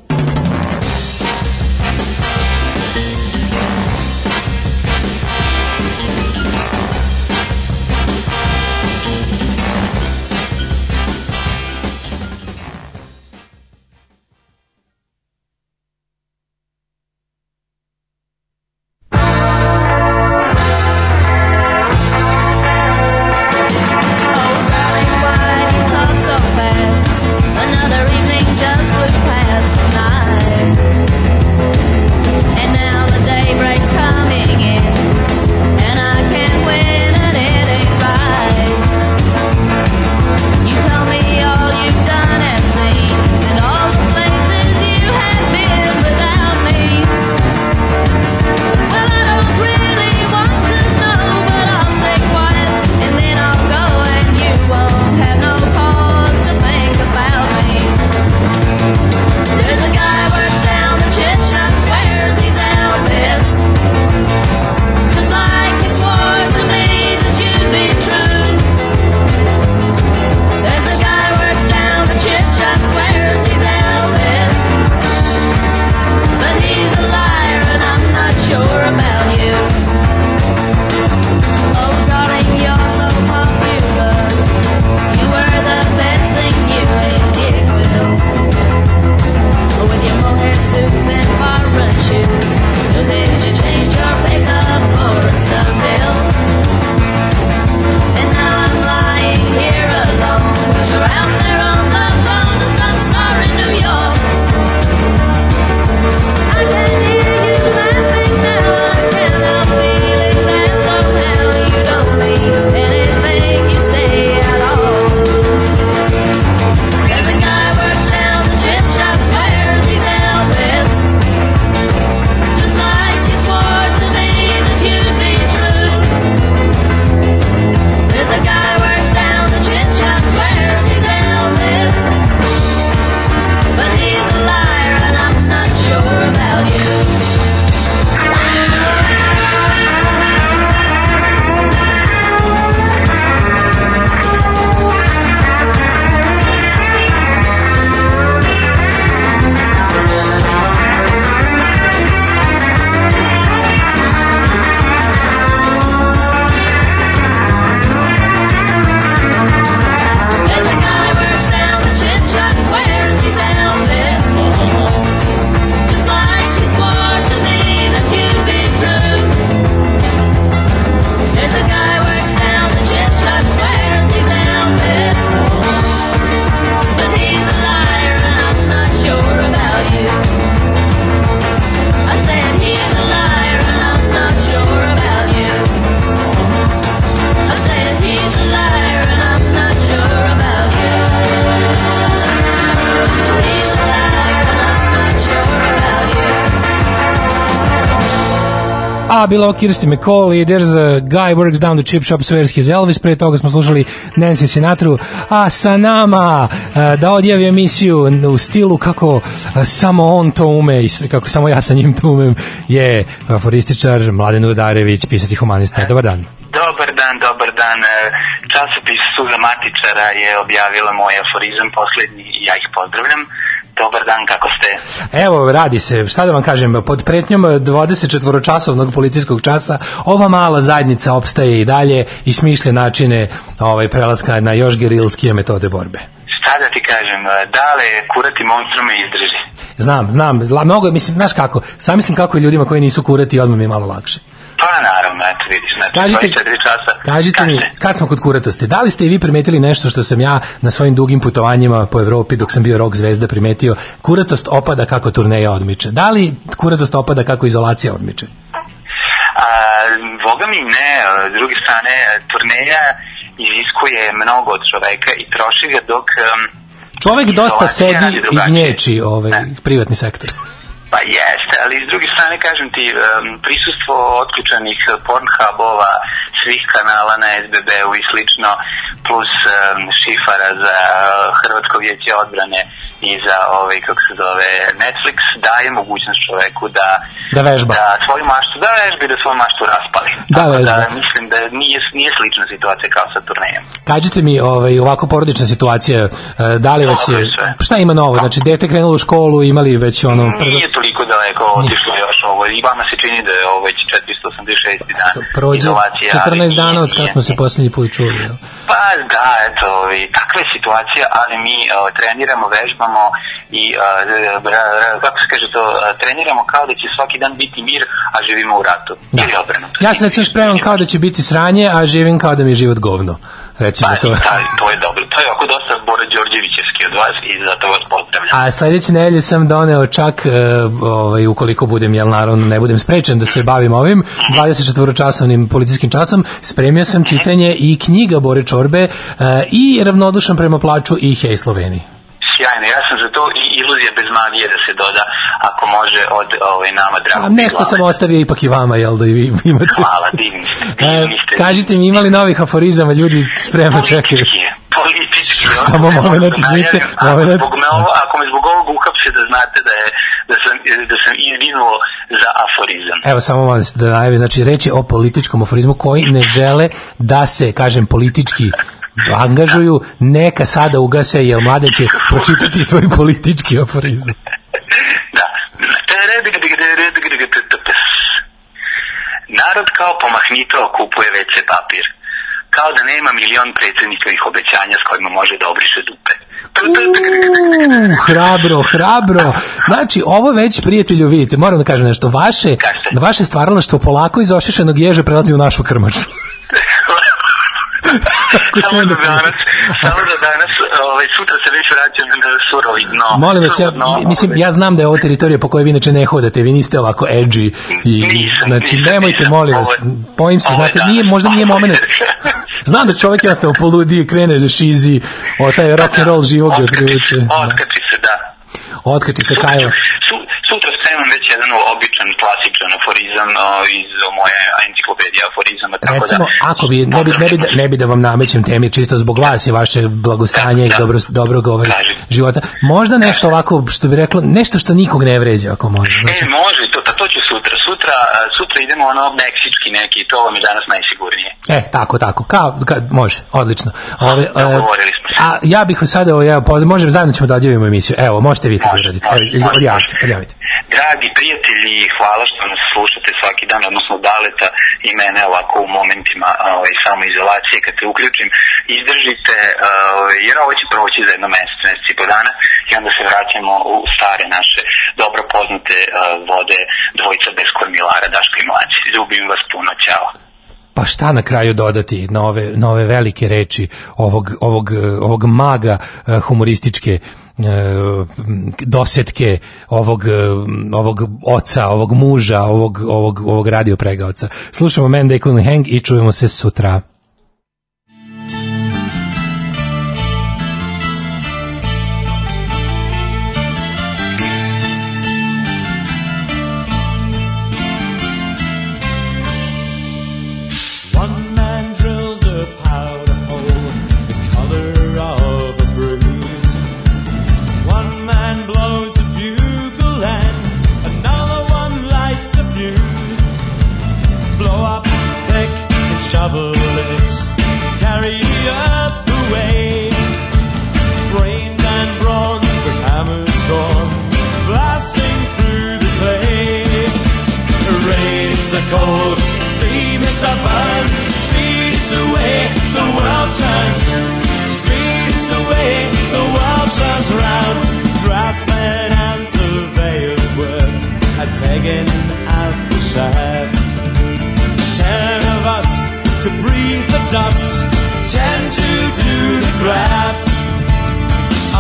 A, bilo Kirsti McCall i There's a Guy Works Down the Chip Shop Swears His Elvis. Pre toga smo slušali Nancy Sinatru. A sa nama a, da odjavi emisiju u stilu kako a, samo on to ume i kako samo ja sa njim to umem je aforističar Mladen Udarević, pisati humanista. Dobar dan. Dobar dan, dobar dan. E, Časopis Suza Matičara je objavila moj aforizam poslednji i ja ih pozdravljam. Dobar dan, kako ste? Evo, radi se, šta da vam kažem, pod pretnjom 24-časovnog policijskog časa ova mala zajednica opstaje i dalje i smišlja načine ovaj, prelaska na još gerilskije metode borbe. Šta da ti kažem, dale kurati monstrume izdrži. Znam, znam, la, mnogo, mislim, znaš kako, sam mislim kako je ljudima koji nisu kurati, odmah mi je malo lakše. Pa naravno, eto vidiš, znači Kažite, 24 časa. kažite mi, Kažete. kad smo kod kuratosti, da li ste i vi primetili nešto što sam ja na svojim dugim putovanjima po Evropi dok sam bio rock zvezda primetio, kuratost opada kako turneja odmiče. Da li kuratost opada kako izolacija odmiče? A, boga mi ne, s druge strane, turneja iziskuje mnogo od čoveka i troši ga dok... em, Čovek dosta sedi i gnječi ovaj, privatni sektor. Pa jeste, ali s druge strane kažem ti, prisustvo otključanih Pornhubova, svih kanala na SBB-u i slično, plus šifara za eh, Hrvatsko vijeće odbrane i za ovaj, kako se zove, Netflix, daje mogućnost čoveku da Da vežba. da svoju maštu, da vežbi, da svoju maštu raspali. Da Tako vežba. da mislim da nije, nije slična situacija kao sa turnejom. Kažite mi, ovaj, ovako porodična situacija, e, da li vas je, šta ima novo? Znači, dete krenulo u školu, imali već ono... prvo- Nije toliko daleko otišlo još ovo. I vama se čini da je ovo već 486. dan Prođe izolacije. ali 14 nije- dana od kad nije- smo se poslednji put čuli. jel? Pa da, eto, ovaj, takva je situacija, ali mi o, treniramo, vežbamo i, a, ra- ra- kako se kaže to, treniramo kao da će svaki dan biti mir, a živimo u ratu. Da. Ili obrnuto. Ja se recimo spremam kao da će biti sranje, a živim kao da mi je život govno. Recimo Pa, to. da, to je dobro. To je oko dosta Bora Đorđevićevski od vas i zato vas pozdravljam. A sledeće nedelje sam doneo čak, e, ovaj, ukoliko budem, jel naravno ne budem sprečen da se bavim ovim, 24-časovnim policijskim časom, spremio sam čitanje i knjiga Bore Čorbe e, i ravnodušan prema plaču i Hej Sloveniji. Sjajno, ja sam za to iluzija bez magije da se doda, ako može, od ovaj, nama drago. A nešto sam ostavio ipak i vama, jel da i vi imate. Hvala, divni ste, E, divni ste. kažite mi, imali novih aforizama, ljudi spremno čekaju. Politički. Samo moment, izvinite, Ako moment. zbog me ovo, ako me zbog ovog uhapse da znate da, je, da, sam, da sam izvinuo za aforizam. Evo samo malo da najavim, znači reč je o političkom aforizmu koji ne žele da se, kažem, politički angažuju, neka sada ugase, jer mlade će pročitati svoj politički aforizam. Da. Narod kao pomahnito kupuje WC papir. Kao da nema milion predsjednikovih obećanja s kojima može da obriše dupe. Uuu, hrabro, hrabro. Znači, ovo već, prijatelju, vidite, moram da kažem nešto, vaše, vaše stvaralaštvo polako iz ošišenog ježe prelazi u našu krmaču. Samo da da danas, samo da danas, ovaj, sutra se već vraćam na surovi dno. Molim vas, ja, mislim, ja znam da je ovo teritorija po kojoj vi inače ne hodate, vi niste ovako edgy i, Nisam, znači, nisam, nemojte, nisam. molim vas, je- bojim se, je znate, nije, možda nije je- moment, znam da čovjek jednostavno poludi i krene da šizi o taj rock and roll živog Otkači privuče. otkači se, da. Otkači se Sutra, Kajla. sutra spremam već jedan običan, klasičan aforizam iz moje enciklopedije aforizama. Tako Recimo, da, ako bi, ne bi, ne bi, da, ne bi da vam namećem temi, čisto zbog vas i vaše blagostanja i Da, da. dobro, dobrog ovaj, Kaži. života, možda nešto ovako, što bi reklo, nešto što nikog ne vređa, ako može. Znači, E, može, to, pa to ću sutra. Sutra, sutra idemo ono meksički neki, to vam je danas najsigurnije. E, tako, tako, kao, ka, može, odlično. Ove, e, dogovorili smo se. a ja bih sada, evo, ja, poz- možem, zajedno ćemo da odjavimo emisiju. Evo, možete vi to da Odjavite, odjavite. Dragi prijatelji, hvala što nas slušate svaki dan, odnosno Daleta i mene ovako u momentima ovaj, samoizolacije kad se uključim. Izdržite, ovaj, jer ovo će proći za jedno mesec, mesec i po dana i onda se vraćamo u stare naše dobro poznate eh, vode dvojica bez kormilara, Daško i Mlađe. Ljubim vas puno, ćao. Pa šta na kraju dodati na ove, na ove velike reči ovog, ovog, ovog maga humorističke eh, dosetke ovog, eh, ovog oca, ovog muža, ovog, ovog, ovog radio pregaoca. Slušamo Man They Hang i čujemo se sutra.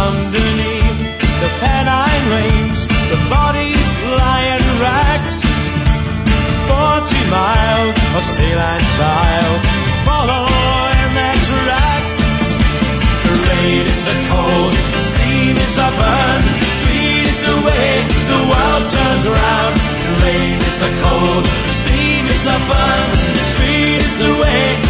underneath the Pennine Range, the bodies lie in racks. Forty miles of sail and child follow their tracks. The rain is the cold, the steam is the burn, the speed is the way the world turns round. The rain is the cold, the steam is the burn, the speed is the way.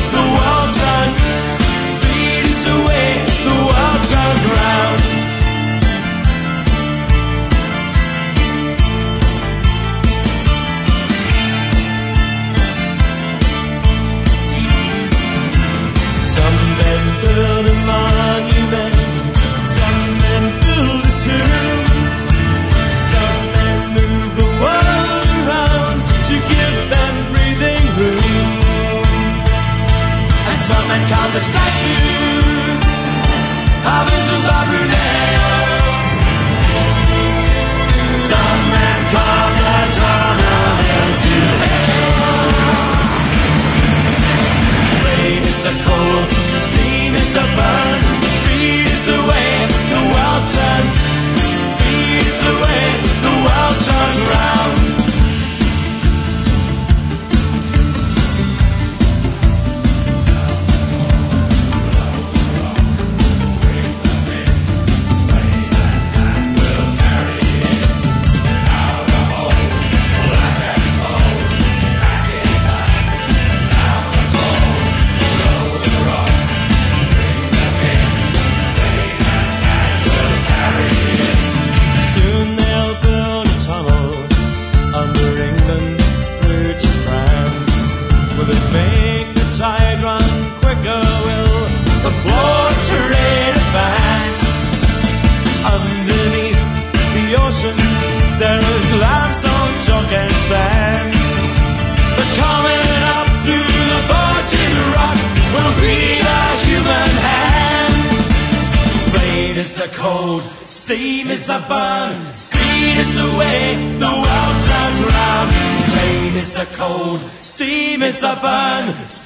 the statue. Sapán.